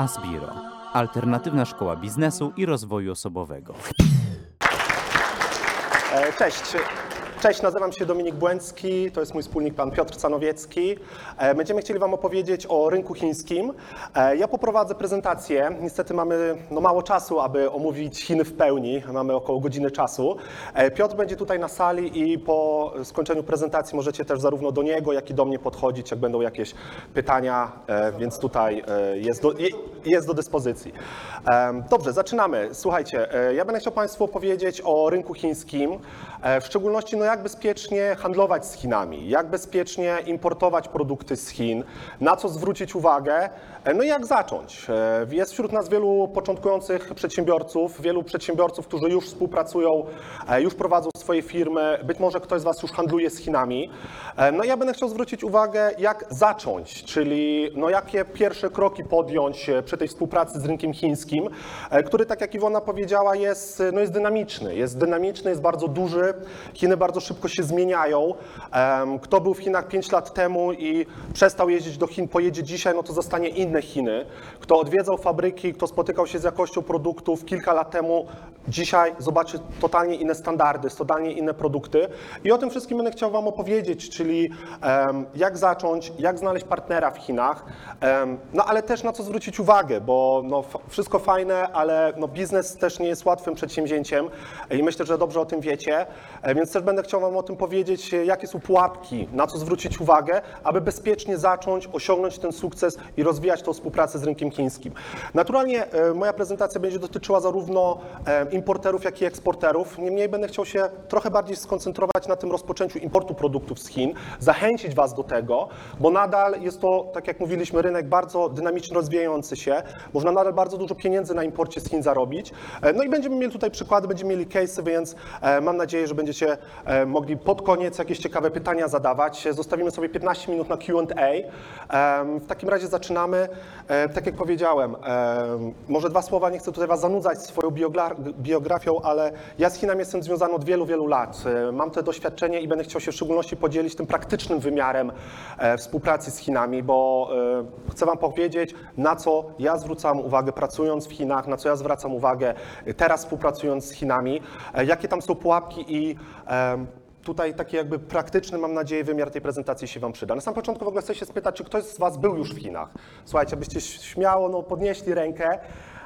Asbiro, alternatywna szkoła biznesu i rozwoju osobowego. E, Cześć. Cześć, nazywam się Dominik Błęcki, to jest mój wspólnik pan Piotr Canowiecki. E, Będziemy chcieli Wam opowiedzieć o rynku chińskim. E, Ja poprowadzę prezentację. Niestety mamy no, mało czasu, aby omówić Chiny w pełni. Mamy około godziny czasu. E, Piotr będzie tutaj na sali i po skończeniu prezentacji możecie też zarówno do niego, jak i do mnie podchodzić, jak będą jakieś pytania, więc tutaj jest do, je- jest do dyspozycji. Dobrze, zaczynamy. Słuchajcie, ja będę chciał Państwu opowiedzieć o rynku chińskim, w szczególności no, jak bezpiecznie handlować z Chinami, jak bezpiecznie importować produkty z Chin, na co zwrócić uwagę, e, no i jak zacząć. E, Jest wśród nas wielu początkujących przedsiębiorców, wielu przedsiębiorców, którzy już współpracują, e, już prowadzą swoje firmy, być może ktoś z Was już handluje z Chinami. No ja będę chciał zwrócić uwagę, jak zacząć, czyli no, jakie pierwsze kroki podjąć przy tej współpracy z rynkiem chińskim, który, tak jak Iwona powiedziała, jest, no, jest dynamiczny. Jest dynamiczny, jest bardzo duży. Chiny bardzo szybko się zmieniają. Kto był w Chinach 5 lat temu i przestał jeździć do Chin, pojedzie dzisiaj, no to zostanie inne Chiny. Kto odwiedzał fabryki, kto spotykał się z jakością produktów kilka lat temu, dzisiaj zobaczy totalnie inne standardy, totalnie inne produkty. I o tym wszystkim będę chciał Wam opowiedzieć, czyli jak zacząć, jak znaleźć partnera w Chinach, no ale też na co zwrócić uwagę, bo no, wszystko fajne, ale no, biznes też nie jest łatwym przedsięwzięciem i myślę, że dobrze o tym wiecie, E, więc też będę chciał Wam o tym powiedzieć, e, jakie są pułapki, na co zwrócić uwagę, aby bezpiecznie zacząć osiągnąć ten sukces i rozwijać tą współpracę z rynkiem chińskim. Naturalnie e, moja prezentacja będzie dotyczyła zarówno e, importerów, jak i eksporterów. Niemniej będę chciał się trochę bardziej skoncentrować na tym rozpoczęciu importu produktów z Chin, zachęcić Was do tego, bo nadal jest to, tak jak mówiliśmy, rynek bardzo dynamicznie rozwijający się. Można nadal bardzo dużo pieniędzy na imporcie z Chin zarobić. No i będziemy mieli tutaj przykłady, będziemy mieli case'y, więc mam nadzieję, że będziecie mogli pod koniec jakieś ciekawe pytania zadawać. Zostawimy sobie 15 minut na Q&A. W takim razie zaczynamy. Tak jak powiedziałem, em, może dwa słowa, nie chcę tutaj Was zanudzać swoją biogra- biografią, ale ja z Chinami jestem związany od wielu, wielu lat. Mam to doświadczenie i będę chciał się w szczególności podzielić tym praktycznym wymiarem e, współpracy z Chinami, bo chcę Wam powiedzieć, na co ja zwracam uwagę pracując w Chinach, na co ja zwracam uwagę teraz współpracując z Chinami, e, jakie tam są pułapki i tutaj taki jakby praktyczny, mam nadzieję, wymiar tej prezentacji się Wam przyda. Na samym początku w ogóle chcę się spytać, czy ktoś z Was był już w Chinach? Słuchajcie, abyście śmiało no, podnieśli rękę.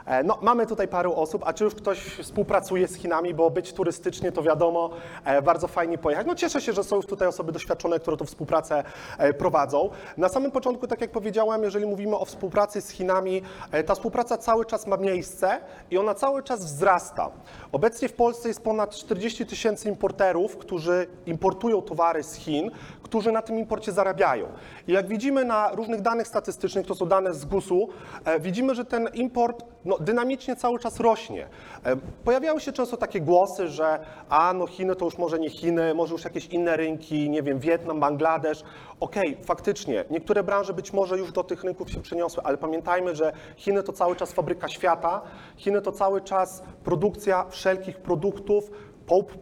E, No, mamy tutaj paru osób, a czy już ktoś współpracuje z Chinami, bo być turystycznie to wiadomo, e, bardzo fajnie pojechać. No cieszę się, że są już tutaj osoby doświadczone, które tą współpracę e, prowadzą. Na samym początku, tak jak powiedziałem, jeżeli mówimy o współpracy z Chinami, ta współpraca cały czas ma miejsce i ona cały czas wzrasta. Obecnie w Polsce jest ponad 40 tysięcy importerów, którzy importują towary z Chin, którzy na tym imporcie zarabiają. I jak widzimy na różnych danych statystycznych, to są dane z GUS-u, e, widzimy, że ten import no, dynamicznie cały czas rośnie. E, Pojawiały się często takie głosy, że a no Chiny to już może nie Chiny, może już jakieś inne rynki, nie wiem, Wietnam, Bangladesz. Okej, faktycznie, niektóre branże być może już do tych rynków się przeniosły, ale pamiętajmy, że Chiny to cały czas fabryka świata, Chiny to cały czas produkcja wszelkich produktów,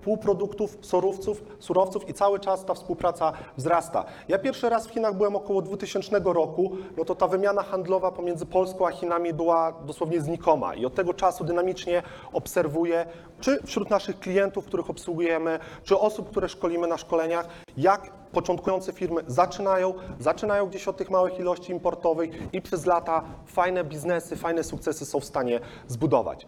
półproduktów, surowców, surowców i cały czas ta współpraca wzrasta. Ja pierwszy raz w Chinach byłem około 2000 roku, no to ta wymiana handlowa pomiędzy Polską a Chinami była dosłownie znikoma i od tego czasu dynamicznie obserwuję, czy wśród naszych klientów, których obsługujemy, czy osób, które szkolimy na szkoleniach, jak początkujące firmy zaczynają, zaczynają gdzieś od tych małych ilości importowych i przez lata fajne biznesy, fajne sukcesy są w stanie zbudować.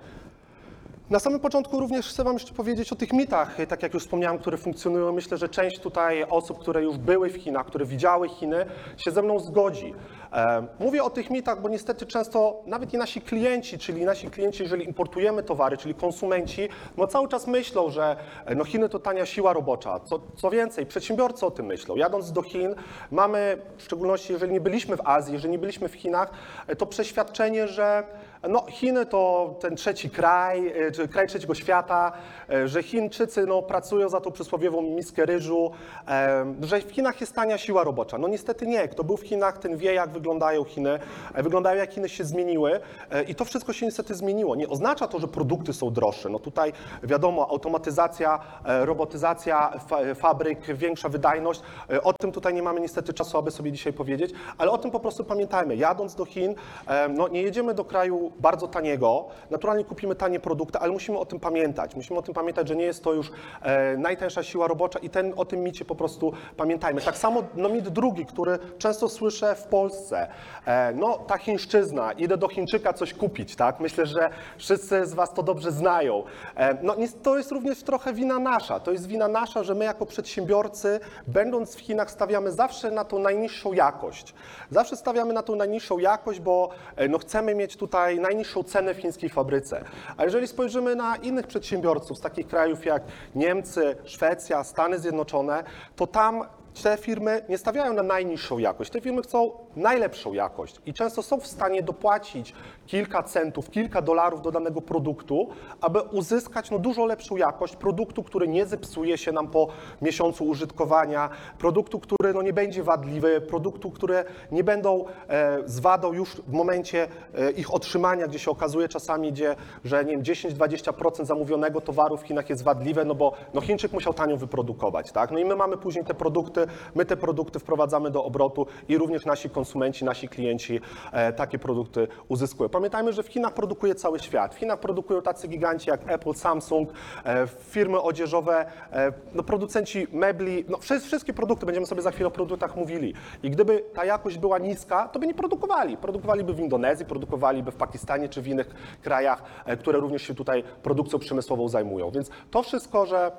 Na samym początku również chcę Wam jeszcze powiedzieć o tych mitach, tak jak już wspomniałem, które funkcjonują. Myślę, że część tutaj osób, które już były w Chinach, które widziały Chiny, się ze mną zgodzi. E, Mówię o tych mitach, bo niestety często nawet i nasi klienci, czyli nasi klienci, jeżeli importujemy towary, czyli konsumenci, no cały czas myślą, że e, no Chiny to tania siła robocza. Co, co więcej, przedsiębiorcy o tym myślą. Jadąc do Chin, mamy, w szczególności jeżeli nie byliśmy w Azji, jeżeli nie byliśmy w Chinach, e, to przeświadczenie, że No, Chiny to ten trzeci kraj, e, czy kraj trzeciego świata, e, że Chińczycy no, pracują za tą przysłowiową miskę ryżu, e, że w Chinach jest tania siła robocza. No niestety nie. Kto był w Chinach, ten wie, jak wyglądają Chiny, wyglądają jak Chiny się zmieniły i to wszystko się niestety zmieniło. Nie oznacza to, że produkty są droższe. No tutaj wiadomo, automatyzacja, robotyzacja fa- fabryk, większa wydajność. O tym tutaj nie mamy niestety czasu, aby sobie dzisiaj powiedzieć, ale o tym po prostu pamiętajmy. Jadąc do Chin, no nie jedziemy do kraju bardzo taniego, naturalnie kupimy tanie produkty, ale musimy o tym pamiętać. Musimy o tym pamiętać, że nie jest to już e, najtańsza siła robocza i ten, o tym micie po prostu pamiętajmy. Tak samo no, mit drugi, który często słyszę w Polsce. E, no ta chińszczyzna, idę do Chińczyka coś kupić, tak? Myślę, że wszyscy z Was to dobrze znają. E, no to jest również trochę wina nasza. To jest wina nasza, że my jako przedsiębiorcy, będąc w Chinach, stawiamy zawsze na tą najniższą jakość. Zawsze stawiamy na tą najniższą jakość, bo e, no, chcemy mieć tutaj najniższą cenę w chińskiej fabryce. A jeżeli spojrzymy na innych przedsiębiorców z takich krajów jak Niemcy, Szwecja, Stany Zjednoczone, to tam te firmy nie stawiają na najniższą jakość. Te firmy chcą najlepszą jakość i często są w stanie dopłacić kilka centów, kilka dolarów do danego produktu, aby uzyskać no, dużo lepszą jakość produktu, który nie zepsuje się nam po miesiącu użytkowania, produktu, który no, nie będzie wadliwy, produktu, które nie będą e, z wadą już w momencie e, ich otrzymania, gdzie się okazuje czasami, gdzie, że nie wiem, 10-20% zamówionego towaru w Chinach jest wadliwe, no bo no, Chińczyk musiał tanio wyprodukować, tak? No i my mamy później te produkty, my te produkty wprowadzamy do obrotu i również nasi konsumenci, nasi klienci e, takie produkty uzyskują. Pamiętajmy, że w Chinach produkuje cały świat. W Chinach produkują tacy giganci jak Apple, Samsung, e, firmy odzieżowe, e, no, producenci mebli, no, wszy- wszystkie produkty, będziemy sobie za chwilę o produktach mówili. I gdyby ta jakość była niska, to by nie produkowali. Produkowaliby w Indonezji, produkowaliby w Pakistanie czy w innych krajach, e, które również się tutaj produkcją przemysłową zajmują. Więc to wszystko, że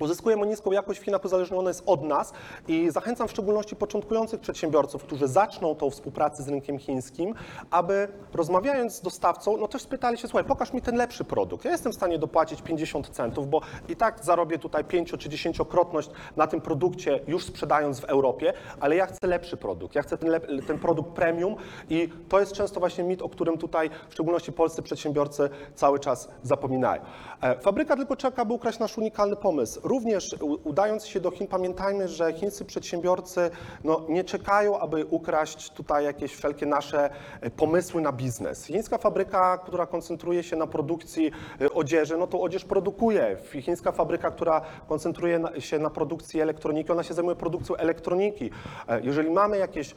Uzyskujemy niską jakość w Chinach, uzależnione jest od nas i zachęcam w szczególności początkujących przedsiębiorców, którzy zaczną tą współpracę z rynkiem chińskim, aby rozmawiając z dostawcą, no też spytali się, słuchaj, pokaż mi ten lepszy produkt. Ja jestem w stanie dopłacić 50 centów, bo i tak zarobię tutaj 5 czy 10-krotność na tym produkcie już sprzedając w Europie, ale ja chcę lepszy produkt, ja chcę ten, ten produkt premium i to jest często właśnie mit, o którym tutaj w szczególności polscy przedsiębiorcy cały czas zapominają. E, Fabryka tylko czeka, by ukraść nasz unikalny pomysł. Również udając się do Chin, pamiętajmy, że chińscy przedsiębiorcy no, nie czekają, aby ukraść tutaj jakieś wszelkie nasze e, pomysły na biznes. Chińska fabryka, która koncentruje się na produkcji e, odzieży, no to odzież produkuje. Chińska fabryka, która koncentruje się na produkcji elektroniki, ona się zajmuje produkcją elektroniki. E, Jeżeli mamy jakieś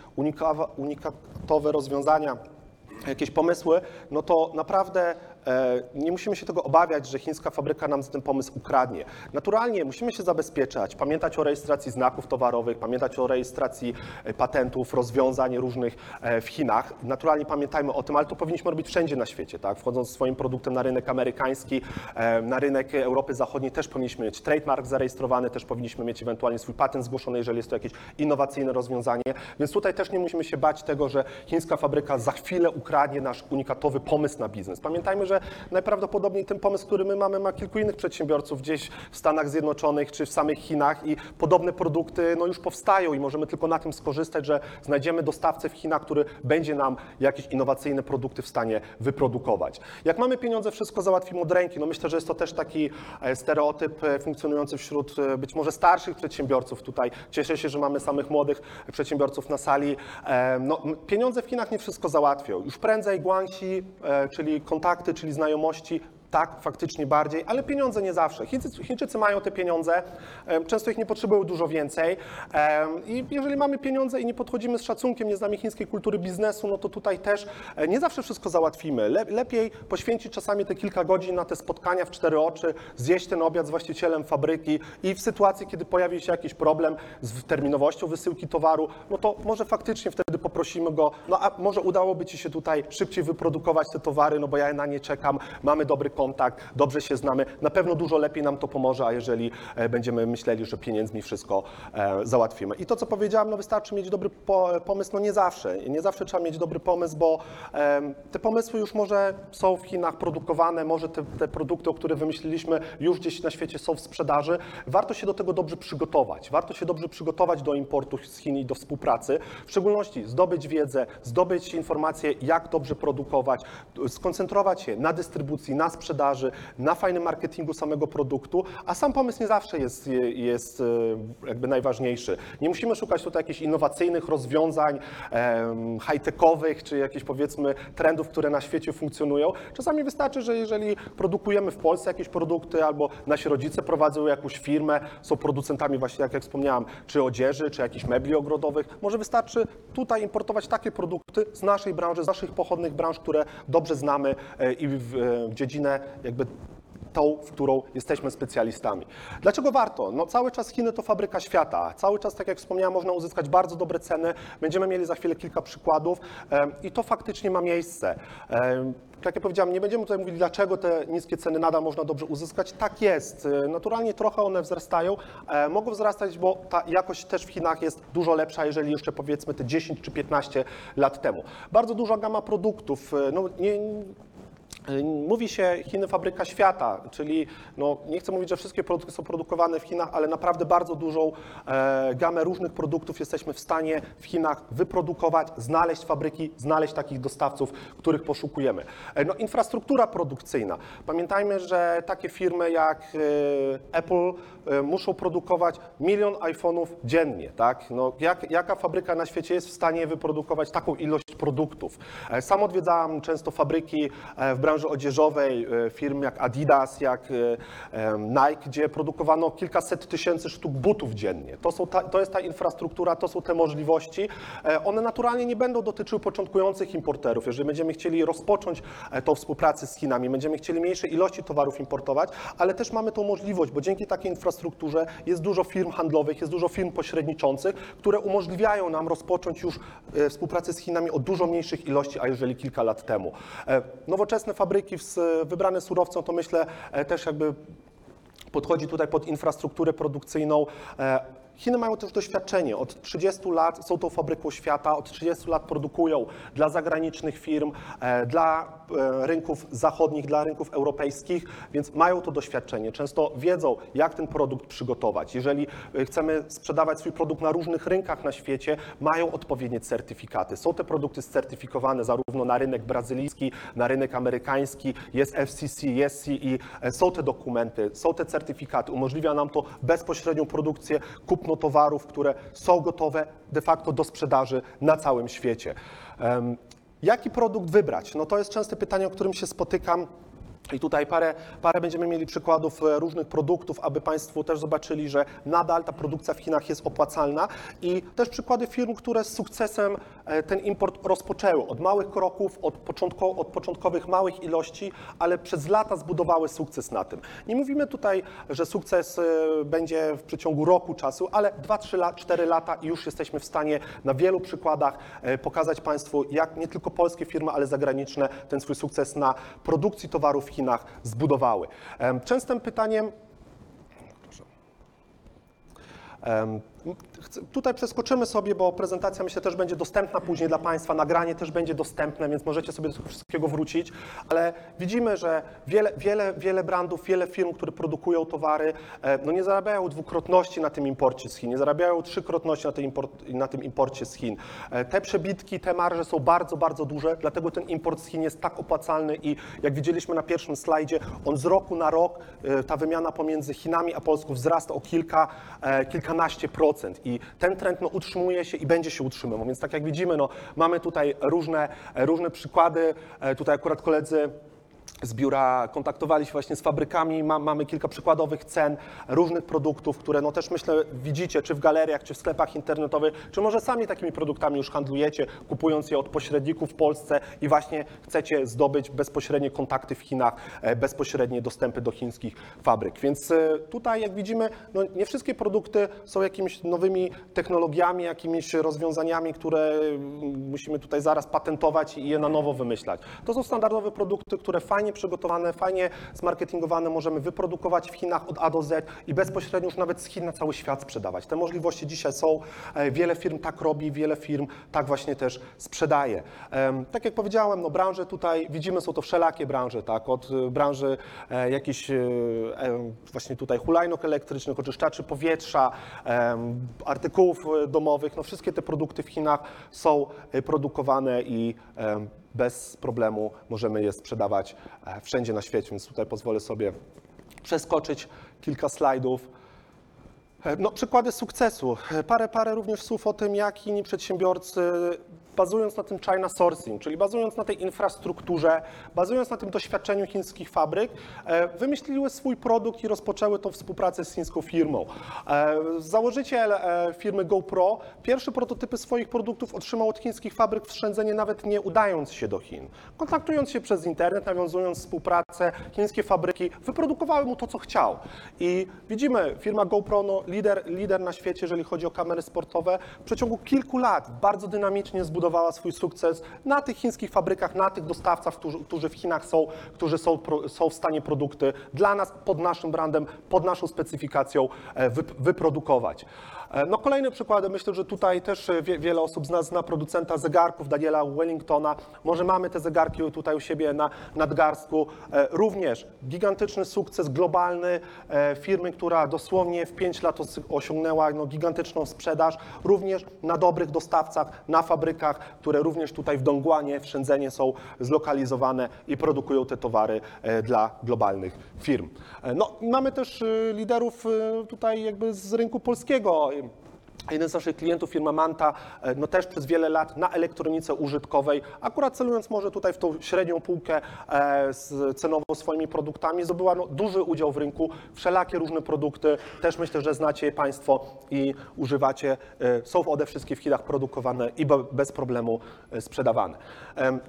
unikatowe rozwiązania, jakieś pomysły, no to naprawdę nie musimy się tego obawiać, że chińska fabryka nam ten pomysł ukradnie. Naturalnie musimy się zabezpieczać, pamiętać o rejestracji znaków towarowych, pamiętać o rejestracji e, patentów, rozwiązań różnych e, w Chinach. Naturalnie pamiętajmy o tym, ale to powinniśmy robić wszędzie na świecie, tak? Wchodząc swoim produktem na rynek amerykański, e, na rynek Europy Zachodniej też powinniśmy mieć trademark zarejestrowany, też powinniśmy mieć ewentualnie swój patent zgłoszony, jeżeli jest to jakieś innowacyjne rozwiązanie. Więc tutaj też nie musimy się bać tego, że chińska fabryka za chwilę ukradnie nasz unikatowy pomysł na biznes. Pamiętajmy, że najprawdopodobniej ten pomysł, który my mamy, ma kilku innych przedsiębiorców gdzieś w Stanach Zjednoczonych czy w samych Chinach i podobne produkty no, już powstają i możemy tylko na tym skorzystać, że znajdziemy dostawcę w Chinach, który będzie nam jakieś innowacyjne produkty w stanie wyprodukować. Jak mamy pieniądze, wszystko załatwimy od ręki. No myślę, że jest to też taki e, stereotyp e, funkcjonujący wśród e, być może starszych przedsiębiorców tutaj. Cieszę się, że mamy samych młodych przedsiębiorców na sali. No, pieniądze w Chinach nie wszystko załatwią. Już prędzej guanxi, e, czyli kontakty, czyli znajomości, tak, faktycznie bardziej, ale pieniądze nie zawsze. Chińczycy, Chińczycy mają te pieniądze, często ich nie potrzebują dużo więcej. I jeżeli mamy pieniądze i nie podchodzimy z szacunkiem, nie znamy chińskiej kultury biznesu, no to tutaj też e, nie zawsze wszystko załatwimy. Le, lepiej poświęcić czasami te kilka godzin na te spotkania w cztery oczy, zjeść ten obiad z właścicielem fabryki i w sytuacji, kiedy pojawi się jakiś problem z terminowością wysyłki towaru, no to może faktycznie wtedy poprosimy go, no a może udałoby Ci się tutaj szybciej wyprodukować te towary, no bo ja na nie czekam, mamy dobry kontakt, dobrze się znamy, na pewno dużo lepiej nam to pomoże, a jeżeli e, będziemy myśleli, że pieniędzmi wszystko e, załatwimy. I to, co powiedziałem, no wystarczy mieć dobry po, pomysł, no nie zawsze. Nie zawsze trzeba mieć dobry pomysł, bo te pomysły już może są w Chinach produkowane, może te, te produkty, o których wymyśliliśmy, już gdzieś na świecie są w sprzedaży. Warto się do tego dobrze przygotować. Warto się dobrze przygotować do importu z Chin i do współpracy. W szczególności zdobyć wiedzę, zdobyć informacje, jak dobrze produkować, skoncentrować się na dystrybucji, na sprzedaży, na fajnym marketingu samego produktu, a sam pomysł nie zawsze jest, jest e, jakby najważniejszy. Nie musimy szukać tutaj jakichś innowacyjnych rozwiązań, high-techowych, czy jakichś powiedzmy trendów, które na świecie funkcjonują. Czasami wystarczy, że jeżeli produkujemy w Polsce jakieś produkty, albo nasi rodzice prowadzą jakąś firmę, są producentami właśnie, jak, jak wspomniałam, czy odzieży, czy jakichś mebli ogrodowych, może wystarczy tutaj importować takie produkty z naszej branży, z naszych pochodnych branż, które dobrze znamy e, i w, w jakby tą, w którą jesteśmy specjalistami. Dlaczego warto? No cały czas Chiny to fabryka świata. Cały czas, tak jak wspomniałem, można uzyskać bardzo dobre ceny. Będziemy mieli za chwilę kilka przykładów i to faktycznie ma miejsce. Tak jak powiedziałem, nie będziemy tutaj mówili, dlaczego te niskie ceny nadal można dobrze uzyskać. Tak jest. E, Naturalnie trochę one wzrastają. E, Mogą wzrastać, bo ta jakość też w Chinach jest dużo lepsza, jeżeli jeszcze powiedzmy te 10 czy 15 lat temu. Bardzo duża gama produktów. e, No, nie, Mówi się Chiny fabryka świata, czyli no, nie chcę mówić, że wszystkie produkty są produkowane w Chinach, ale naprawdę bardzo dużą e, gamę różnych produktów jesteśmy w stanie w Chinach wyprodukować, znaleźć fabryki, znaleźć takich dostawców, których poszukujemy. E, no, infrastruktura produkcyjna. Pamiętajmy, że takie firmy jak e, Apple e, muszą produkować milion iPhone'ów dziennie. Tak? No, jak, jaka fabryka na świecie jest w stanie wyprodukować taką ilość produktów? E, Sam odwiedzałem często fabryki e, branży odzieżowej, e, firm jak Adidas, jak e, Nike, gdzie produkowano kilkaset tysięcy sztuk butów dziennie. To, są ta, to jest ta infrastruktura, to są te możliwości. E, One naturalnie nie będą dotyczyły początkujących importerów. Jeżeli będziemy chcieli rozpocząć tą współpracę z Chinami, będziemy chcieli mniejsze ilości towarów importować, ale też mamy tą możliwość, bo dzięki takiej infrastrukturze jest dużo firm handlowych, jest dużo firm pośredniczących, które umożliwiają nam rozpocząć już współpracę z Chinami o dużo mniejszych ilości, a jeżeli kilka lat temu. E, Fabryki w- wybrane surowcem to myślę e, też jakby podchodzi tutaj pod infrastrukturę produkcyjną. Chiny mają też doświadczenie. Od 30 lat są tą fabryką świata, od 30 lat produkują dla zagranicznych firm, e, dla e, rynków zachodnich, dla rynków europejskich, więc mają to doświadczenie. Często wiedzą, jak ten produkt przygotować. Jeżeli e, chcemy sprzedawać swój produkt na różnych rynkach na świecie, mają odpowiednie certyfikaty. Są te produkty certyfikowane zarówno na rynek brazylijski, na rynek amerykański, jest FCC, jest CE, są te dokumenty, są te certyfikaty. Umożliwia nam to bezpośrednią produkcję, kupno towarów, które są gotowe de facto do sprzedaży na całym świecie. Jaki produkt wybrać? No to jest częste pytanie, o którym się spotykam. I tutaj parę, parę będziemy mieli przykładów e, różnych produktów, aby Państwo też zobaczyli, że nadal ta produkcja w Chinach jest opłacalna i też przykłady firm, które z sukcesem ten import rozpoczęły. Od małych kroków, od, początko, od początkowych małych ilości, ale przez lata zbudowały sukces na tym. Nie mówimy tutaj, że sukces e, będzie w przeciągu roku czasu, ale 2-3 lat, 4 lata i już jesteśmy w stanie na wielu przykładach e, pokazać Państwu, jak nie tylko polskie firmy, ale zagraniczne ten swój sukces na produkcji towarów w Chinach zbudowały. Częstym pytaniem, Tutaj przeskoczymy sobie, bo prezentacja myślę też będzie dostępna później dla Państwa, nagranie też będzie dostępne, więc możecie sobie do tego wszystkiego wrócić, ale widzimy, że wiele, wiele, wiele brandów, wiele firm, które produkują towary, e, no nie zarabiają dwukrotności na tym imporcie z Chin, nie zarabiają trzykrotności na tym, import, na tym imporcie z Chin. E, Te przebitki, te marże są bardzo, bardzo duże, dlatego ten import z Chin jest tak opłacalny i jak widzieliśmy na pierwszym slajdzie, on z roku na rok, e, ta wymiana pomiędzy Chinami a Polską wzrasta o kilka, kilkanaście procent i ten trend no, utrzymuje się i będzie się utrzymywał, więc tak jak widzimy, no, mamy tutaj różne, różne przykłady, E, tutaj akurat koledzy z biura kontaktowali się właśnie z fabrykami, Ma, mamy kilka przykładowych cen różnych produktów, które no też myślę widzicie, czy w galeriach, czy w sklepach internetowych, czy może sami takimi produktami już handlujecie, kupując je od pośredników w Polsce i właśnie chcecie zdobyć bezpośrednie kontakty w Chinach, e, bezpośrednie dostępy do chińskich fabryk. Więc e, tutaj, jak widzimy, no nie wszystkie produkty są jakimiś nowymi technologiami, jakimiś rozwiązaniami, które mm, musimy tutaj zaraz patentować i je na nowo wymyślać. To są standardowe produkty, które fajnie fajnie przygotowane, fajnie zmarketingowane, możemy wyprodukować w Chinach od A do Z i bezpośrednio już nawet z Chin na cały świat sprzedawać. Te możliwości dzisiaj są, e, wiele firm tak robi, wiele firm tak właśnie też sprzedaje. Tak jak powiedziałem, no branże tutaj widzimy, są to wszelakie branże, tak, od e, branży e, jakichś właśnie tutaj hulajnóg elektrycznych, oczyszczaczy powietrza, artykułów domowych, no wszystkie te produkty w Chinach są produkowane i bez problemu możemy je sprzedawać e, wszędzie na świecie, więc tutaj pozwolę sobie przeskoczyć kilka slajdów. E, No, przykłady sukcesu. E, Parę, parę również słów o tym, jak inni przedsiębiorcy, bazując na tym China Sourcing, czyli bazując na tej infrastrukturze, bazując na tym doświadczeniu chińskich fabryk, e, wymyśliły swój produkt i rozpoczęły tą współpracę z chińską firmą. E, Założyciel e, firmy GoPro pierwsze prototypy swoich produktów otrzymał od chińskich fabryk w Shenzhenie, nawet nie udając się do Chin. Kontaktując się przez internet, nawiązując współpracę, chińskie fabryki wyprodukowały mu to, co chciał. I widzimy, firma GoPro, no, lider, lider na świecie, jeżeli chodzi o kamery sportowe, w przeciągu kilku lat bardzo dynamicznie zbudowała swój sukces na tych chińskich fabrykach, na tych dostawcach, którzy, którzy w Chinach są, którzy są, są w stanie produkty dla nas, pod naszym brandem, pod naszą specyfikacją e, wy, wyprodukować. E, No kolejne przykłady, myślę, że tutaj też e, wie, wiele osób z nas zna producenta zegarków Daniela Wellingtona. Może mamy te zegarki tutaj u siebie na nadgarstku. E, Również gigantyczny sukces globalny firmy, która dosłownie w 5 lat os- osiągnęła no, gigantyczną sprzedaż, również na dobrych dostawcach, na fabrykach, które również tutaj w Dongguanie, w Shenzhenie są zlokalizowane i produkują te towary dla globalnych firm. No, mamy też liderów tutaj jakby z rynku polskiego. Jeden z naszych klientów, firma Manta, e, no też przez wiele lat na elektronice użytkowej, akurat celując może tutaj w tą średnią półkę e, cenowo swoimi produktami, zdobyła no, duży udział w rynku, wszelakie różne produkty, też myślę, że znacie je Państwo i używacie, e, są one wszystkie w Chinach produkowane i be- bez problemu sprzedawane.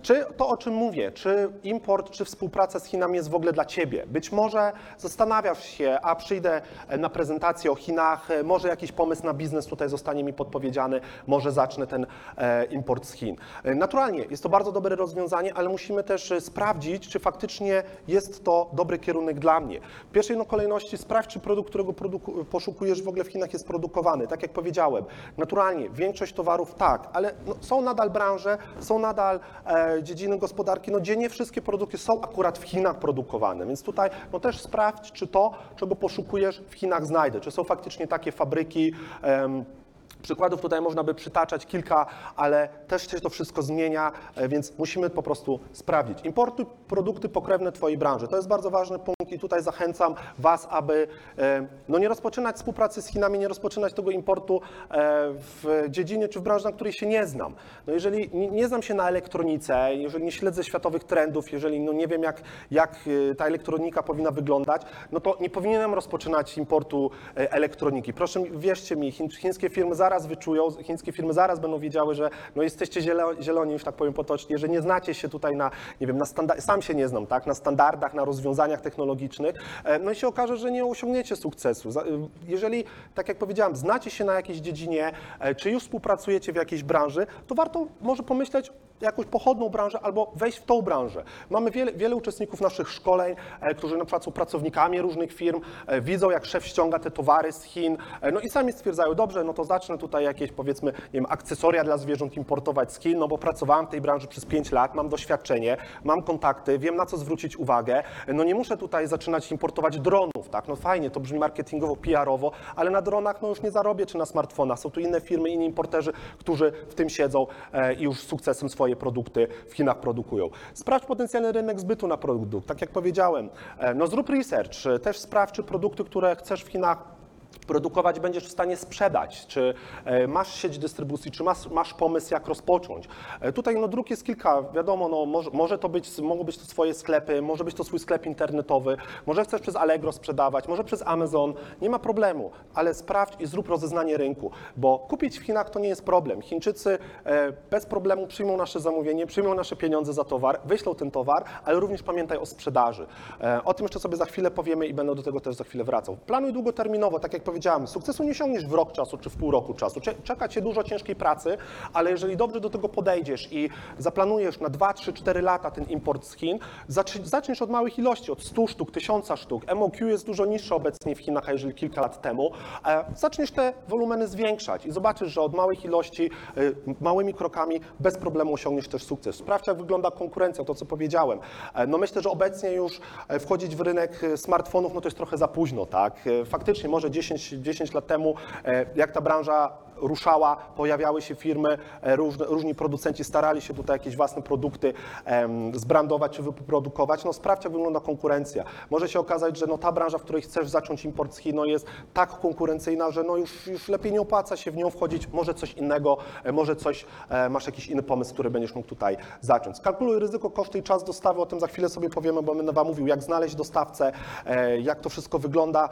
Czy to, o czym mówię, czy import, czy współpraca z Chinami jest w ogóle dla Ciebie? Być może zastanawiasz się, a przyjdę na prezentację o Chinach, może jakiś pomysł na biznes tutaj zostanie mi podpowiedziany, może zacznę ten e, import z Chin. E, Naturalnie jest to bardzo dobre rozwiązanie, ale musimy też e, sprawdzić, czy faktycznie jest to dobry kierunek dla mnie. W pierwszej no, kolejności sprawdź, czy produkt, którego produku- poszukujesz w ogóle w Chinach jest produkowany. Tak jak powiedziałem, naturalnie większość towarów tak, ale no, są nadal branże, są nadal e, dziedziny gospodarki, no, gdzie nie wszystkie produkty są akurat w Chinach produkowane. Więc tutaj no, też sprawdź, czy to, czego poszukujesz w Chinach znajdę. Czy są faktycznie takie fabryki, Przykładów tutaj można by przytaczać kilka, ale też się to wszystko zmienia, e, więc musimy po prostu sprawdzić. Importuj produkty pokrewne Twojej branży. To jest bardzo ważny punkt i tutaj zachęcam Was, aby e, no nie rozpoczynać współpracy z Chinami, nie rozpoczynać tego importu e, w dziedzinie czy w branży, na której się nie znam. No jeżeli nie, znam się na elektronice, jeżeli nie śledzę światowych trendów, jeżeli no nie wiem, jak, jak ta elektronika powinna wyglądać, no to nie powinienem rozpoczynać importu elektroniki. Proszę, wierzcie mi, chiń- chińskie firmy zaraz wyczują, chińskie firmy zaraz będą wiedziały, że no jesteście zielo- zieloni, już tak powiem potocznie, że nie znacie się tutaj na, nie wiem, na sam się nie znam, tak, na standardach, na rozwiązaniach technologicznych, e, no i się okaże, że nie osiągniecie sukcesu. Y, Jeżeli, tak jak powiedziałem, znacie się na jakiejś dziedzinie, e, czy już współpracujecie w jakiejś branży, to warto może pomyśleć jakąś pochodną branżę albo wejść w tą branżę. Mamy wiele, wiele uczestników naszych szkoleń, e, którzy na przykład są pracownikami różnych firm, e, widzą jak szef ściąga te towary z Chin, e, no i sami stwierdzają, dobrze, no to zacznę tutaj jakieś powiedzmy, nie wiem, akcesoria dla zwierząt importować z Chin, no bo pracowałem w tej branży przez 5 lat, mam doświadczenie, mam kontakty, wiem na co zwrócić uwagę, no nie muszę tutaj zaczynać importować dronów, tak, no fajnie, to brzmi marketingowo, PR-owo, ale na dronach no już nie zarobię, czy na smartfonach, są tu inne firmy, inni importerzy, którzy w tym siedzą i już z sukcesem swoje produkty w Chinach produkują. Sprawdź potencjalny rynek zbytu na produkt, tak jak powiedziałem, e, no zrób research, e, też sprawdź, czy produkty, które chcesz w Chinach produkować będziesz w stanie sprzedać, czy e, masz sieć dystrybucji, czy masz, masz pomysł, jak rozpocząć. E, Tutaj no, dróg jest kilka, wiadomo, no, może, może to być, mogą być to swoje sklepy, może być to swój sklep internetowy, może chcesz przez Allegro sprzedawać, może przez Amazon, nie ma problemu, ale sprawdź i zrób rozeznanie rynku, bo kupić w Chinach to nie jest problem. Chińczycy e, bez problemu przyjmą nasze zamówienie, przyjmą nasze pieniądze za towar, wyślą ten towar, ale również pamiętaj o sprzedaży. O tym jeszcze sobie za chwilę powiemy i będę do tego też za chwilę wracał. Planuj długoterminowo, tak jak powiedziałem, sukcesu nie osiągniesz w rok czasu czy w pół roku czasu. Cze- Czeka cię dużo ciężkiej pracy, ale jeżeli dobrze do tego podejdziesz i zaplanujesz na 2, 3, 4 lata ten import z Chin, zacz- zaczniesz od małych ilości, od 100 sztuk, 1000 sztuk. MOQ jest dużo niższe obecnie w Chinach, jeżeli kilka lat temu. E, Zaczniesz te wolumeny zwiększać i zobaczysz, że od małych ilości, y, małymi krokami bez problemu osiągniesz też sukces. Sprawdź, jak wygląda konkurencja, to co powiedziałem. E, No myślę, że obecnie już e, wchodzić w rynek e, smartfonów, no to jest trochę za późno, tak? E, Faktycznie może 10, 10 lat temu, e, jak ta branża ruszała, pojawiały się firmy, e, różni producenci starali się tutaj jakieś własne produkty zbrandować czy wyprodukować. No sprawdź, jak wygląda konkurencja. Może się okazać, że no, ta branża, w której chcesz zacząć import z Chin, no, jest tak konkurencyjna, że no, już, już lepiej nie opłaca się w nią wchodzić. Może coś innego, e, może coś, masz jakiś inny pomysł, który będziesz mógł tutaj zacząć. Skalkuluj ryzyko, koszty i czas dostawy, o tym za chwilę sobie powiemy, bo będę Wam mówił, jak znaleźć dostawcę, jak to wszystko wygląda.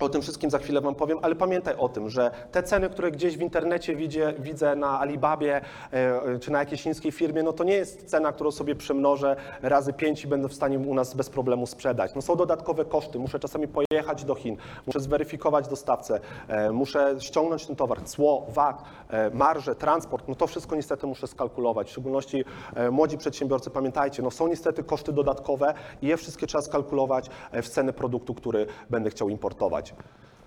O tym wszystkim za chwilę Wam powiem, ale pamiętaj o tym, że te ceny, które gdzieś w internecie widzę, widzę na Alibabie e, czy na jakiejś chińskiej firmie, no to nie jest cena, którą sobie przemnożę razy pięć i będę w stanie u nas bez problemu sprzedać. No są dodatkowe koszty, muszę czasami pojechać do Chin, muszę zweryfikować dostawcę, e, muszę ściągnąć ten towar, cło, VAT, e, marże, transport, no to wszystko niestety muszę skalkulować. W szczególności młodzi przedsiębiorcy, pamiętajcie, no są niestety koszty dodatkowe i je wszystkie trzeba skalkulować w cenę produktu, który będę chciał importować. 그.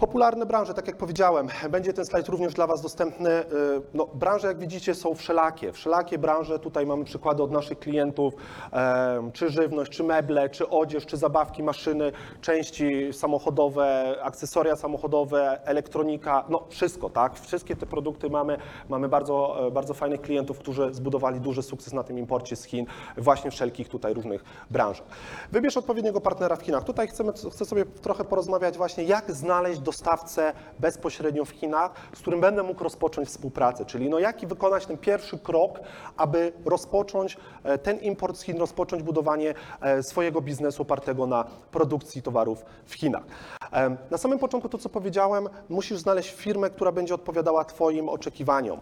Popularne branże, tak jak powiedziałem, będzie ten slajd również dla Was dostępny. Y, No, branże, jak widzicie, są wszelakie. Wszelakie branże, tutaj mamy przykłady od naszych klientów, czy żywność, czy meble, czy odzież, czy zabawki, maszyny, części samochodowe, akcesoria samochodowe, elektronika, no wszystko, tak? Wszystkie te produkty mamy. Mamy bardzo, e, bardzo fajnych klientów, którzy zbudowali duży sukces na tym imporcie z Chin, właśnie wszelkich tutaj różnych branżach. Wybierz odpowiedniego partnera w Chinach. Tutaj chcemy, chcę sobie trochę porozmawiać właśnie, jak znaleźć dostawcę bezpośrednio w Chinach, z którym będę mógł rozpocząć współpracę, czyli no jaki wykonać ten pierwszy krok, aby rozpocząć e, ten import z Chin, rozpocząć budowanie e, swojego biznesu opartego na produkcji towarów w Chinach. Na samym początku to, co powiedziałem, musisz znaleźć firmę, która będzie odpowiadała Twoim oczekiwaniom.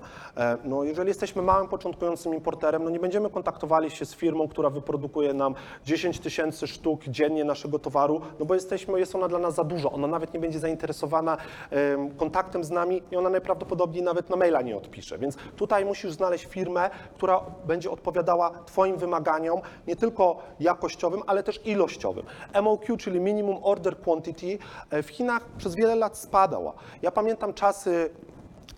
No, jeżeli jesteśmy małym, początkującym importerem, no nie będziemy kontaktowali się z firmą, która wyprodukuje nam 10 tysięcy sztuk dziennie naszego towaru, no bo jesteśmy, jest ona dla nas za dużo. Ona nawet nie będzie zainteresowana em, kontaktem z nami i ona najprawdopodobniej nawet na maila nie odpisze. Więc tutaj musisz znaleźć firmę, która będzie odpowiadała Twoim wymaganiom, nie tylko jakościowym, ale też ilościowym. MOQ, czyli Minimum Order Quantity, w Chinach przez wiele lat spadała. Ja pamiętam czasy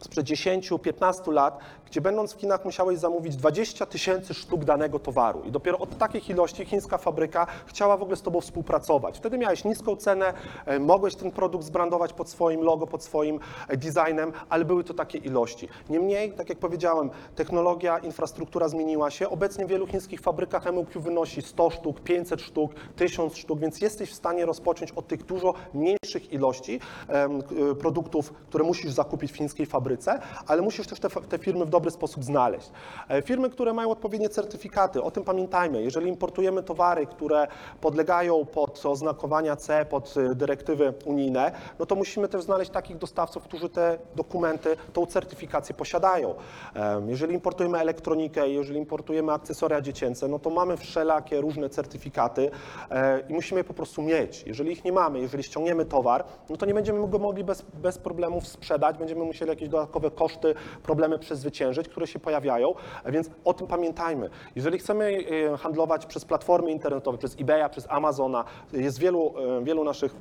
sprzed 10-15 lat, gdzie będąc w Chinach musiałeś zamówić 20 tysięcy sztuk danego towaru i dopiero od takich ilości chińska fabryka chciała w ogóle z Tobą współpracować. Wtedy miałeś niską cenę, e, mogłeś ten produkt zbrandować pod swoim logo, pod swoim e, designem, ale były to takie ilości. Niemniej, tak jak powiedziałem, technologia, infrastruktura zmieniła się. Obecnie w wielu chińskich fabrykach MOQ wynosi 100 sztuk, 500 sztuk, 1000 sztuk, więc jesteś w stanie rozpocząć od tych dużo mniejszych ilości y, produktów, które musisz zakupić w chińskiej fabryce, ale musisz też te, te firmy w dobry sposób znaleźć. E, Firmy, które mają odpowiednie certyfikaty, o tym pamiętajmy. Jeżeli importujemy towary, które podlegają pod oznakowania C, pod y, dyrektywy unijne, no to musimy też znaleźć takich dostawców, którzy te dokumenty, tą certyfikację posiadają. Jeżeli importujemy elektronikę, jeżeli importujemy akcesoria dziecięce, no to mamy wszelakie różne certyfikaty e, i musimy je po prostu mieć. Jeżeli ich nie mamy, jeżeli ściągniemy towar, no to nie będziemy go mogli bez, bez problemów sprzedać, będziemy musieli jakieś dodatkowe koszty, problemy przezwyciężyć, które się pojawiają, więc o tym pamiętajmy. Jeżeli chcemy e, handlować przez platformy internetowe, przez eBaya, przez Amazona, jest wielu, e, wielu naszych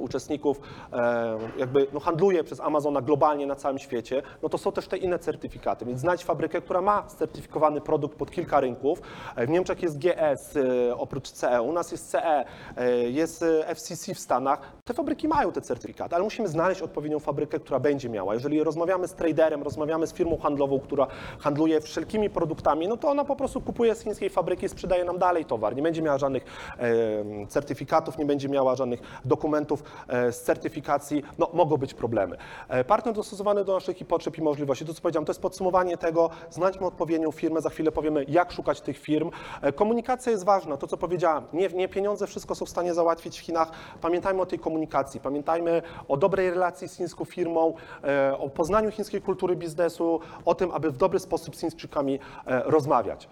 uczestników e, jakby no, handluje przez Amazona globalnie na całym świecie, no to są też te inne certyfikaty. Więc znajdź fabrykę, która ma certyfikowany produkt pod kilka rynków. E, W Niemczech jest GS e, oprócz CE, u nas jest CE, e, jest e, FCC w Stanach. Te fabryki mają te certyfikaty, ale musimy znaleźć odpowiednią fabrykę, która będzie miała. Jeżeli rozmawiamy z traderem, rozmawiamy z firmą handlową, która handluje wszelkimi produktami, no to ona po prostu kupuje z chińskiej fabryki i sprzedaje nam dalej towar. Nie będzie miała żadnych e, certyfikatów, nie będzie miała żadnych dokumentów e, z certyfikacji. No, mogą być problemy. E, partner dostosowany do naszych potrzeb i możliwości. To, co powiedziałem, to jest podsumowanie tego. Znajdźmy odpowiednią firmę, za chwilę powiemy, jak szukać tych firm. E, komunikacja jest ważna, to, co powiedziałem. Nie, nie pieniądze wszystko są w stanie załatwić w Chinach. Pamiętajmy o tej komunikacji, pamiętajmy o dobrej relacji z chińską firmą, o poznaniu chińskiej kultury biznesu, o tym, aby w dobry sposób z Chińczykami rozmawiać.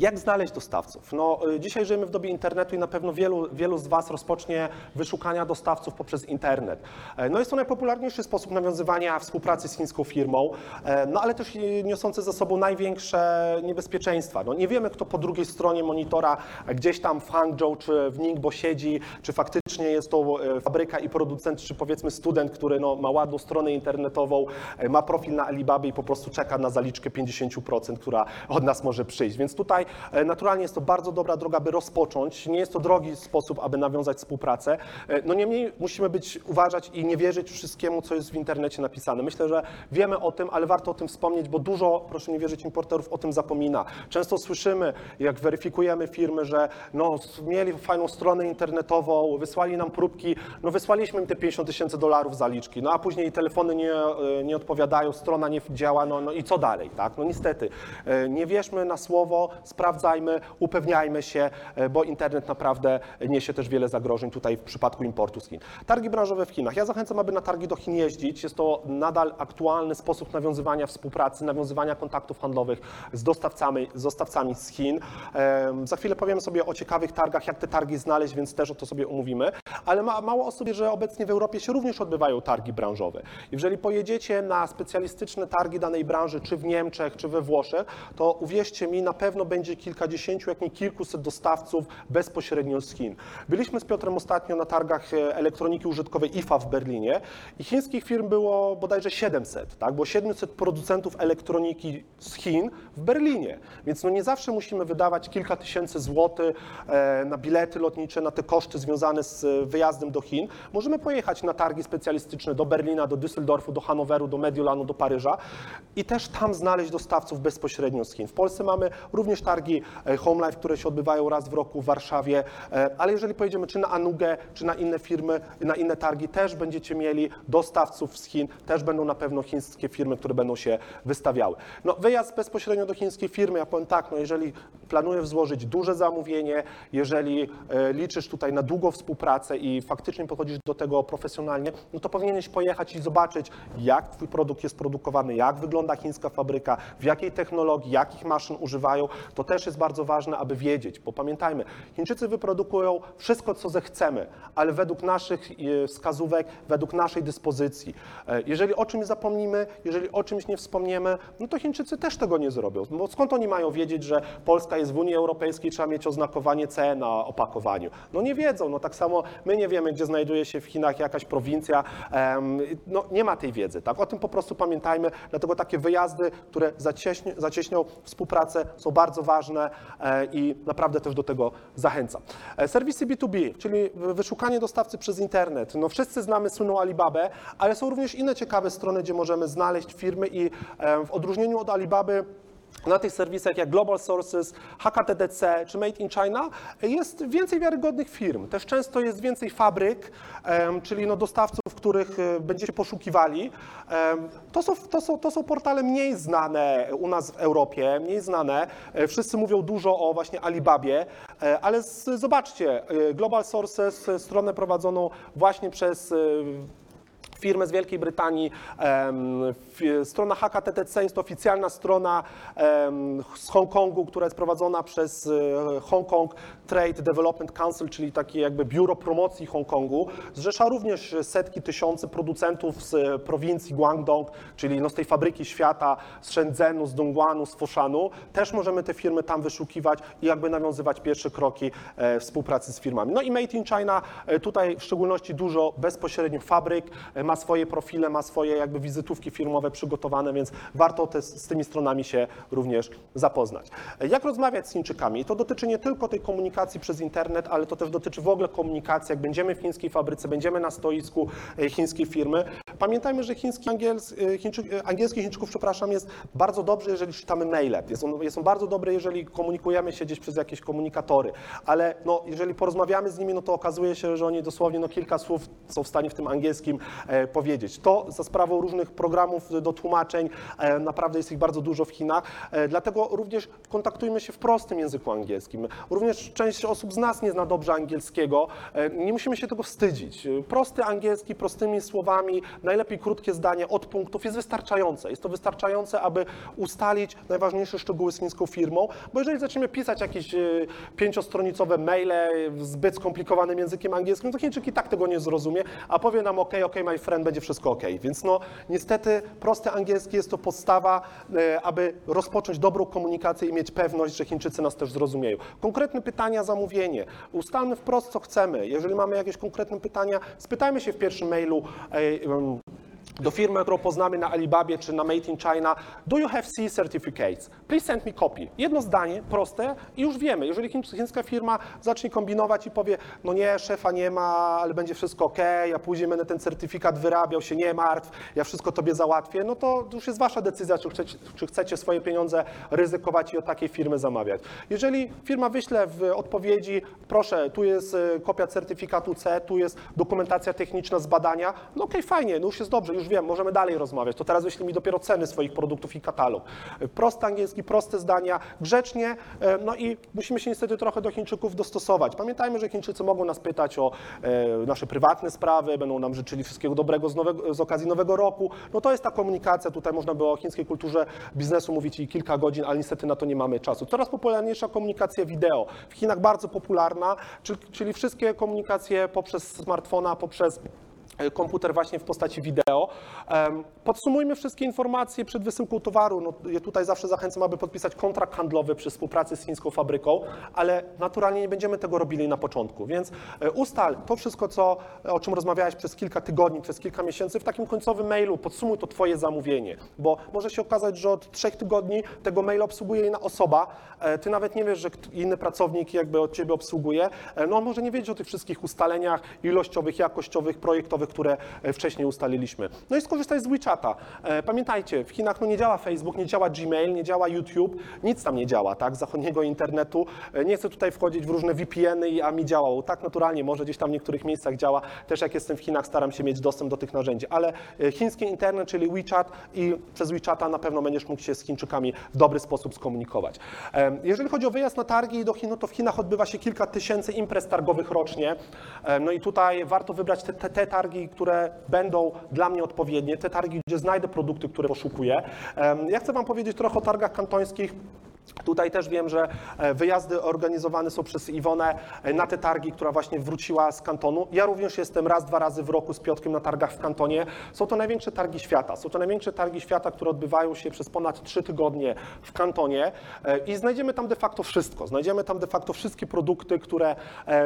Jak znaleźć dostawców? No, y, dzisiaj żyjemy w dobie internetu i na pewno wielu, wielu z Was rozpocznie wyszukania dostawców poprzez internet. E, No jest to najpopularniejszy sposób nawiązywania współpracy z chińską firmą, e, no ale też y, niosący za sobą największe niebezpieczeństwa. No, nie wiemy, kto po drugiej stronie monitora e, gdzieś tam w Hangzhou czy w Ningbo siedzi, czy faktycznie jest to fabryka i producent, czy powiedzmy student, który no, ma ładną stronę internetową, ma profil na Alibabie i po prostu czeka na zaliczkę 50%, która od nas może przyjść. Więc tutaj naturalnie jest to bardzo dobra droga, by rozpocząć. Nie jest to drogi sposób, aby nawiązać współpracę. E, No niemniej musimy być, uważać i nie wierzyć wszystkiemu, co jest w internecie napisane. Myślę, że wiemy o tym, ale warto o tym wspomnieć, bo dużo, proszę nie wierzyć, importerów o tym zapomina. Często słyszymy, jak weryfikujemy firmy, że no, mieli fajną stronę internetową, wysłali nam próbki, no wysłaliśmy im te 50 tysięcy dolarów zaliczki, no a później telefony nie, e, nie odpowiadają, strona nie działa, no, no i co dalej, tak? No niestety, e, nie wierzmy na słowo, sprawdzajmy, upewniajmy się, e, bo internet naprawdę niesie też wiele zagrożeń tutaj w przypadku importu z Chin. Targi branżowe w Chinach. Ja zachęcam, aby na targi do Chin jeździć. Jest to nadal aktualny sposób nawiązywania współpracy, nawiązywania kontaktów handlowych z dostawcami z, dostawcami z Chin. Za chwilę powiemy sobie o ciekawych targach, jak te targi znaleźć, więc też o to sobie omówimy. Ale ma, mało osób wie, że obecnie w Europie się również odbywają targi branżowe. Jeżeli pojedziecie na specjalistyczne targi danej branży, czy w Niemczech, czy we Włoszech, to uwierzcie mi, na pewno będzie kilkadziesięciu, jak nie kilkuset dostawców bezpośrednio z Chin. Byliśmy z Piotrem ostatnio na targach e, elektroniki użytkowej IFA w Berlinie i chińskich firm było bodajże 700, tak? Było 700 producentów elektroniki z Chin w Berlinie. Więc no nie zawsze musimy wydawać kilka tysięcy złotych e, na bilety lotnicze, na te koszty związane z e, wyjazdem do Chin. Możemy pojechać na targi specjalistyczne do Berlina, do Düsseldorfu, do Hanoweru, do Mediolanu, do Paryża i też tam znaleźć dostawców bezpośrednio z Chin. W Polsce mamy również targi e, Home Life, które się odbywają raz w roku w Warszawie, e, ale jeżeli pojedziemy czy na Anugę, czy na inne firmy, na inne targi, też będziecie mieli dostawców z Chin, też będą na pewno chińskie firmy, które będą się wystawiały. No, wyjazd bezpośrednio do chińskiej firmy, ja powiem tak, no jeżeli planujesz złożyć duże zamówienie, jeżeli e, liczysz tutaj na długą współpracę i faktycznie podchodzisz do tego profesjonalnie, no to powinieneś pojechać i zobaczyć, jak twój produkt jest produkowany, jak wygląda chińska fabryka, w jakiej technologii, jakich maszyn używają. To też jest bardzo ważne, aby wiedzieć, bo pamiętajmy, Chińczycy wyprodukują wszystko, co zechcemy, ale według naszych e, wskazówek, według naszej dyspozycji. E, Jeżeli o czymś zapomnimy, jeżeli o czymś nie wspomniemy, no to Chińczycy też tego nie zrobią. Bo skąd oni mają wiedzieć, że Polska jest w Unii Europejskiej, trzeba mieć oznakowanie CE na opakowaniu? No nie wiedzą. No tak samo my nie wiemy, gdzie znajduje się w Chinach jakaś prowincja. No nie ma tej wiedzy. Tak? O tym po prostu pamiętajmy. Dlatego takie wyjazdy, które zacieśni- zacieśnią współpracę, są bardzo ważne e, i naprawdę też do tego zachęcam. E, Serwisy B2B, czyli wyszukanie dostawcy przez internet. No wszyscy znamy słynną Alibabę, ale są również inne ciekawe strony, gdzie możemy znaleźć firmy i e, w odróżnieniu od Alibaby na tych serwisach jak Global Sources, HKTDC czy Made in China jest więcej wiarygodnych firm. Też często jest więcej fabryk, czyli no dostawców, których e, będziecie poszukiwali. To są, to, są, to są portale mniej znane u nas w Europie, mniej znane. E, Wszyscy mówią dużo o właśnie Alibabie, e, ale z, zobaczcie, Global Sources, stronę prowadzoną właśnie przez firmę z Wielkiej Brytanii. Strona HKTTC jest to oficjalna strona z Hongkongu, która jest prowadzona przez e, Hong Kong Trade Development Council, czyli takie jakby biuro promocji Hongkongu. Zrzesza również setki tysiące producentów z e, prowincji Guangdong, czyli no z tej fabryki świata, z Shenzhenu, z Dongguanu, z Foshanu. Też możemy te firmy tam wyszukiwać i jakby nawiązywać pierwsze kroki e, współpracy z firmami. No i Made in China, tutaj w szczególności dużo bezpośrednio fabryk, ma swoje profile, ma swoje jakby wizytówki firmowe przygotowane, więc warto te, z tymi stronami się również zapoznać. Jak rozmawiać z Chińczykami? I to dotyczy nie tylko tej komunikacji przez internet, ale to też dotyczy w ogóle komunikacji. Jak będziemy w chińskiej fabryce, będziemy na stoisku e, chińskiej firmy. Pamiętajmy, że chiński angiels, e, Chińczyk, e, angielski Chińczyków, przepraszam, jest bardzo dobrze, jeżeli czytamy maile. Jest on, jest on bardzo dobry, jeżeli komunikujemy się gdzieś przez jakieś komunikatory, ale no, jeżeli porozmawiamy z nimi, no to okazuje się, że oni dosłownie no, kilka słów są w stanie w tym angielskim powiedzieć. To za sprawą różnych programów do tłumaczeń, e, naprawdę jest ich bardzo dużo w Chinach, e, dlatego również kontaktujmy się w prostym języku angielskim. Również część osób z nas nie zna dobrze angielskiego, e, nie musimy się tego wstydzić. Prosty angielski, prostymi słowami, najlepiej krótkie zdanie od punktów jest wystarczające. Jest to wystarczające, aby ustalić najważniejsze szczegóły z chińską firmą, bo jeżeli zaczniemy pisać jakieś pięciostronicowe maile zbyt skomplikowanym językiem angielskim, to Chińczyk i tak tego nie zrozumie, a powie nam OK, OK, my friend, będzie wszystko OK. Więc no niestety prosty angielski jest to podstawa, e, aby rozpocząć dobrą komunikację i mieć pewność, że Chińczycy nas też zrozumieją. Konkretne pytania, zamówienie. Ustalmy wprost, co chcemy. Jeżeli mamy jakieś konkretne pytania, spytajmy się w pierwszym mailu, e, do firmy, którą poznamy na Alibabie czy na Made in China, do you have C certificates? Please send me copy. Jedno zdanie, proste i już wiemy. Jeżeli chiń- chińska firma zacznie kombinować i powie, no nie, szefa nie ma, ale będzie wszystko ok, a później będę ten certyfikat wyrabiał, się nie martw, ja wszystko tobie załatwię, no to już jest wasza decyzja, czy chcecie, czy chcecie swoje pieniądze ryzykować i od takiej firmy zamawiać. Jeżeli firma wyśle w odpowiedzi, proszę, tu jest e, kopia certyfikatu C, tu jest dokumentacja techniczna z badania, no okej, fajnie, no już jest dobrze, już wiem, możemy dalej rozmawiać, to teraz wyślij mi dopiero ceny swoich produktów i katalog. Prosty angielski, proste zdania, grzecznie, e, no i musimy się niestety trochę do Chińczyków dostosować. Pamiętajmy, że Chińczycy mogą nas pytać o e, nasze prywatne sprawy, będą nam życzyli wszystkiego dobrego z, nowego, z okazji Nowego Roku. No to jest ta komunikacja, tutaj można by o chińskiej kulturze biznesu mówić i kilka godzin, ale niestety na to nie mamy czasu. Coraz popularniejsza komunikacja wideo. W Chinach bardzo popularna, czyli, wszystkie komunikacje poprzez smartfona, poprzez komputer właśnie w postaci wideo. Podsumujmy wszystkie informacje przed wysyłką towaru. No, ja tutaj zawsze zachęcam, aby podpisać kontrakt handlowy przy współpracy z chińską fabryką, ale naturalnie nie będziemy tego robili na początku, więc e, ustal to wszystko, co, o czym rozmawiałeś przez kilka tygodni, przez kilka miesięcy w takim końcowym mailu, podsumuj to Twoje zamówienie, bo może się okazać, że od trzech tygodni tego maila obsługuje inna osoba, e, Ty nawet nie wiesz, że inny pracownik jakby od Ciebie obsługuje, E, no może nie wiedzieć o tych wszystkich ustaleniach ilościowych, jakościowych, projektowych, które e, wcześniej ustaliliśmy. No i skorzystaj z WeChata. E, Pamiętajcie, w Chinach no nie działa Facebook, nie działa Gmail, nie działa YouTube, nic tam nie działa, tak, zachodniego internetu. E, Nie chcę tutaj wchodzić w różne VPN-y, a mi działało. Tak naturalnie, może gdzieś tam w niektórych miejscach działa. Też jak jestem w Chinach, staram się mieć dostęp do tych narzędzi, ale chiński internet, czyli WeChat i przez WeChata na pewno będziesz mógł się z Chińczykami w dobry sposób skomunikować. Jeżeli chodzi o wyjazd na targi do Chin, no to w Chinach odbywa się kilka tysięcy imprez targowych rocznie. No i tutaj warto wybrać te, te, te targi, które będą dla mnie odpowiednie, te targi, gdzie znajdę produkty, które poszukuję. Ja chcę Wam powiedzieć trochę o targach kantońskich. Tutaj też wiem, że e, wyjazdy organizowane są przez Iwonę e, na te targi, która właśnie wróciła z kantonu. Ja również jestem raz, dwa razy w roku z Piotrkiem na targach w kantonie. Są to największe targi świata. Są to największe targi świata, które odbywają się przez ponad trzy tygodnie w kantonie e, i znajdziemy tam de facto wszystko. Znajdziemy tam de facto wszystkie produkty, które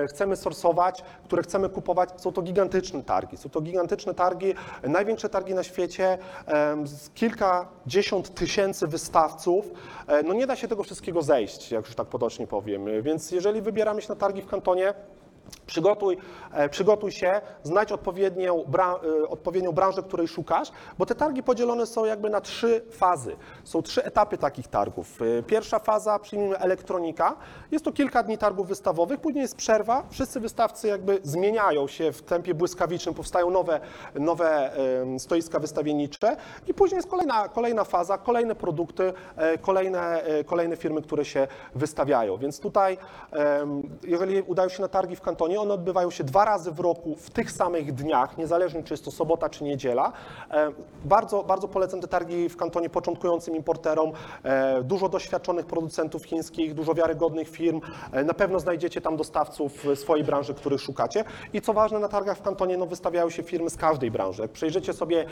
chcemy sorsować, które chcemy kupować. Są to gigantyczne targi. Są to gigantyczne targi, największe targi na świecie, kilkadziesiąt tysięcy wystawców. No nie da się tego wszystkiego zejść, jak już tak potocznie powiem. Więc jeżeli wybieramy się na targi w kantonie, Przygotuj, e, przygotuj się, znajdź odpowiednią, e, odpowiednią branżę, której szukasz, bo te targi podzielone są jakby na trzy fazy. Są trzy etapy takich targów. E, Pierwsza faza, przyjmijmy elektronika, jest to kilka dni targów wystawowych, później jest przerwa, wszyscy wystawcy jakby zmieniają się w tempie błyskawicznym, powstają nowe, nowe stoiska wystawiennicze i później jest kolejna, kolejna faza, kolejne produkty, kolejne, kolejne firmy, które się wystawiają. Więc tutaj, jeżeli udają się na targi w kantonie, one odbywają się dwa razy w roku w tych samych dniach, niezależnie czy jest to sobota czy niedziela. E, Bardzo, bardzo polecam te targi w kantonie początkującym importerom, e, dużo doświadczonych producentów chińskich, dużo wiarygodnych firm. E, Na pewno znajdziecie tam dostawców swojej branży, których szukacie. I co ważne, na targach w kantonie no, wystawiają się firmy z każdej branży. Jak przejrzycie sobie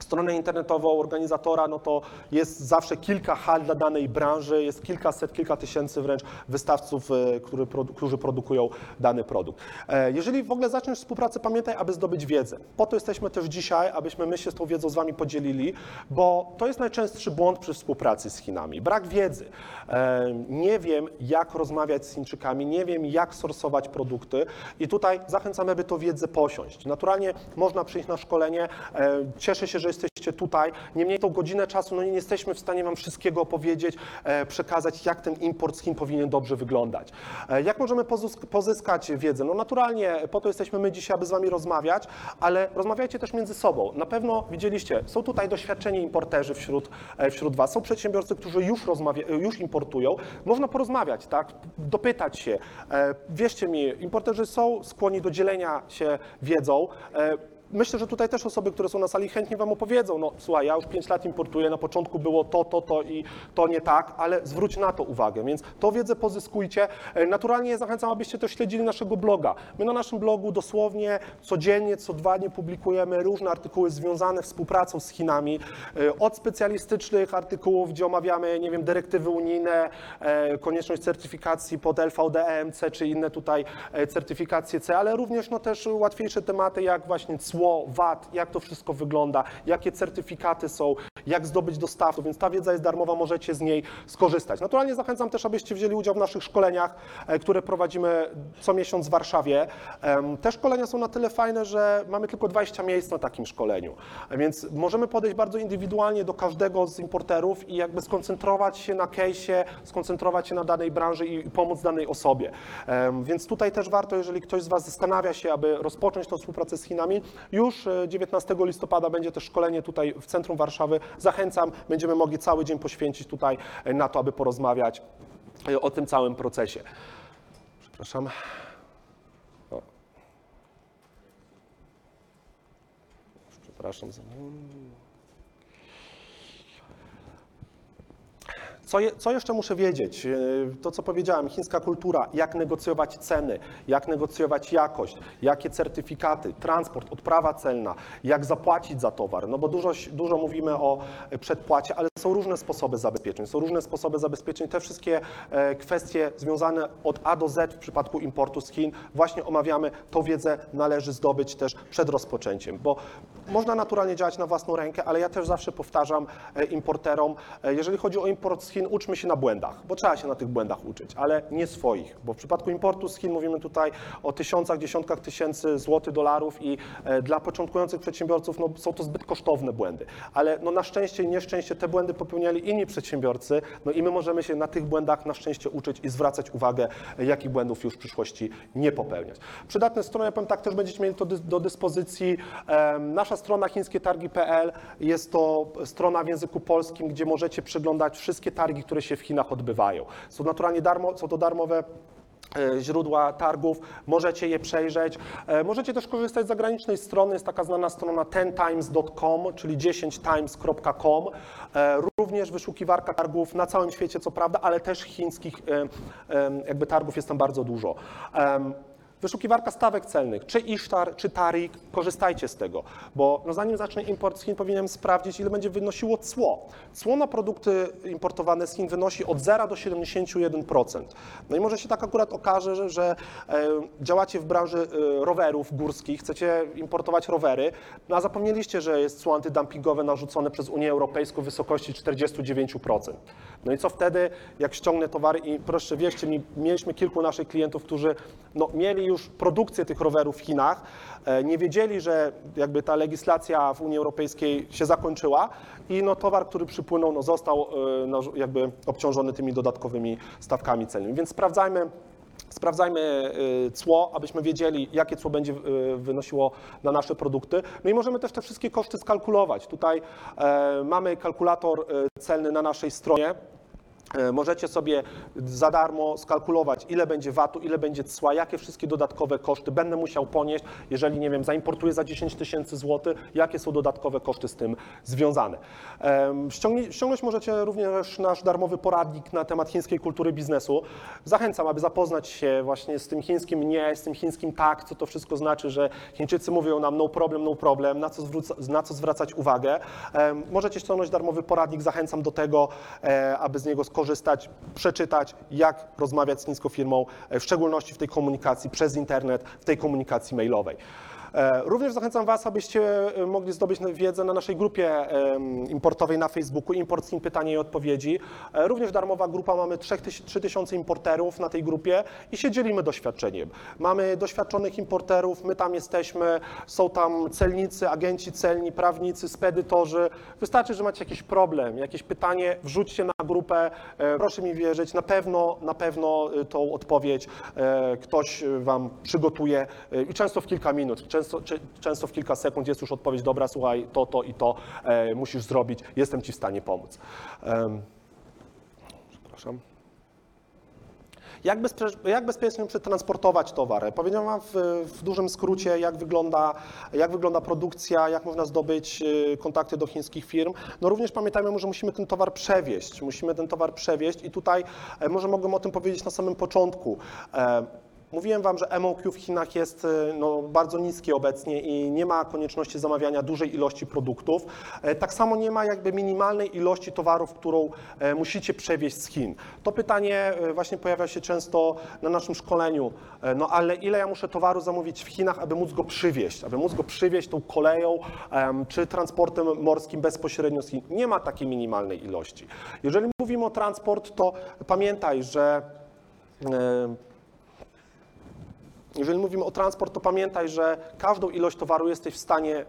stronę internetową organizatora, no to jest zawsze kilka hal dla danej branży, jest kilkaset, kilka tysięcy wręcz wystawców, e, który, którzy produkują dany produkt. E, Jeżeli w ogóle zaczniesz współpracę, pamiętaj, aby zdobyć wiedzę. Po to jesteśmy też dzisiaj, abyśmy my się z tą wiedzą z Wami podzielili, bo to jest najczęstszy błąd przy współpracy z Chinami. Brak wiedzy. E, Nie wiem, jak rozmawiać z Chińczykami, nie wiem, jak sorsować produkty i tutaj zachęcamy, aby tą wiedzę posiąść. Naturalnie można przyjść na szkolenie. Cieszę się, że że jesteście tutaj. Niemniej tą godzinę czasu no nie jesteśmy w stanie Wam wszystkiego opowiedzieć, e, przekazać, jak ten import z Chin powinien dobrze wyglądać. E, jak możemy pozysk- pozyskać wiedzę? No naturalnie po to jesteśmy my dzisiaj, aby z Wami rozmawiać, ale rozmawiajcie też między sobą. Na pewno widzieliście, są tutaj doświadczeni importerzy wśród, e, wśród Was, są przedsiębiorcy, którzy już, rozmawia, już importują. Można porozmawiać, tak? dopytać się. Wierzcie mi, importerzy są skłonni do dzielenia się wiedzą. Myślę, że tutaj też osoby, które są na sali, chętnie Wam opowiedzą. No słuchaj, ja już 5 lat importuję, na początku było to, to, to i to nie tak, ale zwróć na to uwagę, więc tą wiedzę pozyskujcie. E, Naturalnie zachęcam, abyście też śledzili naszego bloga. My na naszym blogu dosłownie codziennie, co dwa dni publikujemy różne artykuły związane współpracą z Chinami. E, Od specjalistycznych artykułów, gdzie omawiamy, nie wiem, dyrektywy unijne, e, konieczność certyfikacji pod LVD, EMC czy inne tutaj certyfikacje C, ale również no, też łatwiejsze tematy jak właśnie cło, VAT, jak to wszystko wygląda, jakie certyfikaty są, jak zdobyć dostawców, więc ta wiedza jest darmowa, możecie z niej skorzystać. Naturalnie zachęcam też, abyście wzięli udział w naszych szkoleniach, e, które prowadzimy co miesiąc w Warszawie. Te szkolenia są na tyle fajne, że mamy tylko 20 miejsc na takim szkoleniu, więc możemy podejść bardzo indywidualnie do każdego z importerów i jakby skoncentrować się na case'ie, skoncentrować się na danej branży i pomóc danej osobie. Więc tutaj też warto, jeżeli ktoś z Was zastanawia się, aby rozpocząć tą współpracę z Chinami, już e, 19 listopada będzie też szkolenie tutaj w centrum Warszawy. Zachęcam, będziemy mogli cały dzień poświęcić tutaj e, na to, aby porozmawiać e, o tym całym procesie. Przepraszam. O. Przepraszam za Co, je, co jeszcze muszę wiedzieć? Yy, To, co powiedziałem, chińska kultura, jak negocjować ceny, jak negocjować jakość, jakie certyfikaty, transport, odprawa celna, jak zapłacić za towar. No bo dużo, dużo mówimy o przedpłacie, ale są różne sposoby zabezpieczeń. Są różne sposoby zabezpieczeń. Te wszystkie e, kwestie związane od A do Z w przypadku importu z Chin właśnie omawiamy. Tą wiedzę należy zdobyć też przed rozpoczęciem, bo można naturalnie działać na własną rękę, ale ja też zawsze powtarzam e, importerom, e, jeżeli chodzi o import z Chin, uczmy się na błędach, bo trzeba się na tych błędach uczyć, ale nie swoich, bo w przypadku importu z Chin mówimy tutaj o tysiącach, dziesiątkach tysięcy złotych, dolarów i e, dla początkujących przedsiębiorców no, są to zbyt kosztowne błędy, ale no, na szczęście i nieszczęście te błędy popełniali inni przedsiębiorcy, no i my możemy się na tych błędach na szczęście uczyć i zwracać uwagę, e, jakich błędów już w przyszłości nie popełniać. Przydatne strony, ja powiem tak, też będziecie mieli to do dyspozycji. Nasza strona chińskietargi.pl jest to strona w języku polskim, gdzie możecie przeglądać wszystkie targi, które się w Chinach odbywają. Są naturalnie darmo, są to darmowe e, źródła targów, możecie je przejrzeć. E, Możecie też korzystać z zagranicznej strony, jest taka znana strona tentimes.com, czyli 10times.com. E, Również wyszukiwarka targów na całym świecie, co prawda, ale też chińskich jakby targów jest tam bardzo dużo. Wyszukiwarka stawek celnych, czy Ishtar, czy Tarik, korzystajcie z tego, bo no zanim zacznę import z Chin, powinienem sprawdzić, ile będzie wynosiło cło. Cło na produkty importowane z Chin wynosi od 0 do 71%. No i może się tak akurat okaże, że, że e, działacie w branży e, rowerów górskich, chcecie importować rowery, no a zapomnieliście, że jest cło antydumpingowe narzucone przez Unię Europejską w wysokości 49%. No i co wtedy, jak ściągnę towary i proszę wierzcie mi, mieliśmy kilku naszych klientów, którzy no, mieli już produkcję tych rowerów w Chinach, e, nie wiedzieli, że jakby ta legislacja w Unii Europejskiej się zakończyła i no, towar, który przypłynął, no, został e, no, jakby obciążony tymi dodatkowymi stawkami celnymi. Więc sprawdzajmy, Sprawdzajmy y, cło, abyśmy wiedzieli, jakie cło będzie wynosiło na nasze produkty. No i możemy też te wszystkie koszty skalkulować. Tutaj e, mamy kalkulator celny na naszej stronie. E, Możecie sobie za darmo skalkulować, ile będzie VAT-u, ile będzie cła, jakie wszystkie dodatkowe koszty będę musiał ponieść, jeżeli, nie wiem, zaimportuję za 10 tysięcy złotych, jakie są dodatkowe koszty z tym związane. Ściągnąć możecie również nasz darmowy poradnik na temat chińskiej kultury biznesu. Zachęcam, aby zapoznać się właśnie z tym chińskim nie, z tym chińskim tak, co to wszystko znaczy, że Chińczycy mówią nam no problem, no problem, na co, zwróca, na co zwracać uwagę. Możecie ściągnąć darmowy poradnik, zachęcam do tego, e, aby z niego skorzystać, przeczytać, jak rozmawiać z chińską firmą, e, w szczególności w tej komunikacji przez internet, w tej komunikacji mailowej. E, Również zachęcam Was, abyście e, mogli zdobyć wiedzę na naszej grupie importowej na Facebooku, Import Skin Pytania i Odpowiedzi. E, Również darmowa grupa, mamy 3000 importerów na tej grupie i się dzielimy doświadczeniem. Mamy doświadczonych importerów, my tam jesteśmy, są tam celnicy, agenci celni, prawnicy, spedytorzy. Wystarczy, że macie jakiś problem, jakieś pytanie, wrzućcie na grupę, proszę mi wierzyć, na pewno, na pewno tą odpowiedź ktoś Wam przygotuje i często w kilka minut, często, czy- często w kilka sekund jest już odpowiedź, dobra, słuchaj, to, to i to e, musisz zrobić, jestem Ci w stanie pomóc. Em, Przepraszam. Jak, bezpie- jak bezpiecznie przetransportować towar? Powiedziałem Wam w, w dużym skrócie, jak wygląda, jak wygląda produkcja, jak można zdobyć y, kontakty do chińskich firm. No również pamiętajmy, że musimy ten towar przewieźć. Musimy ten towar przewieźć i tutaj e, może mogłem o tym powiedzieć na samym początku. Mówiłem Wam, że MOQ w Chinach jest y, no, bardzo niskie obecnie i nie ma konieczności zamawiania dużej ilości produktów. E, Tak samo nie ma jakby minimalnej ilości towarów, którą e, musicie przewieźć z Chin. To pytanie e, właśnie pojawia się często na naszym szkoleniu. No ale ile ja muszę towaru zamówić w Chinach, aby móc go przywieźć? Aby móc go przywieźć tą koleją czy transportem morskim bezpośrednio z Chin? Nie ma takiej minimalnej ilości. Jeżeli mówimy o transport, to pamiętaj, że jeżeli mówimy o transport, to pamiętaj, że każdą ilość towaru jesteś w stanie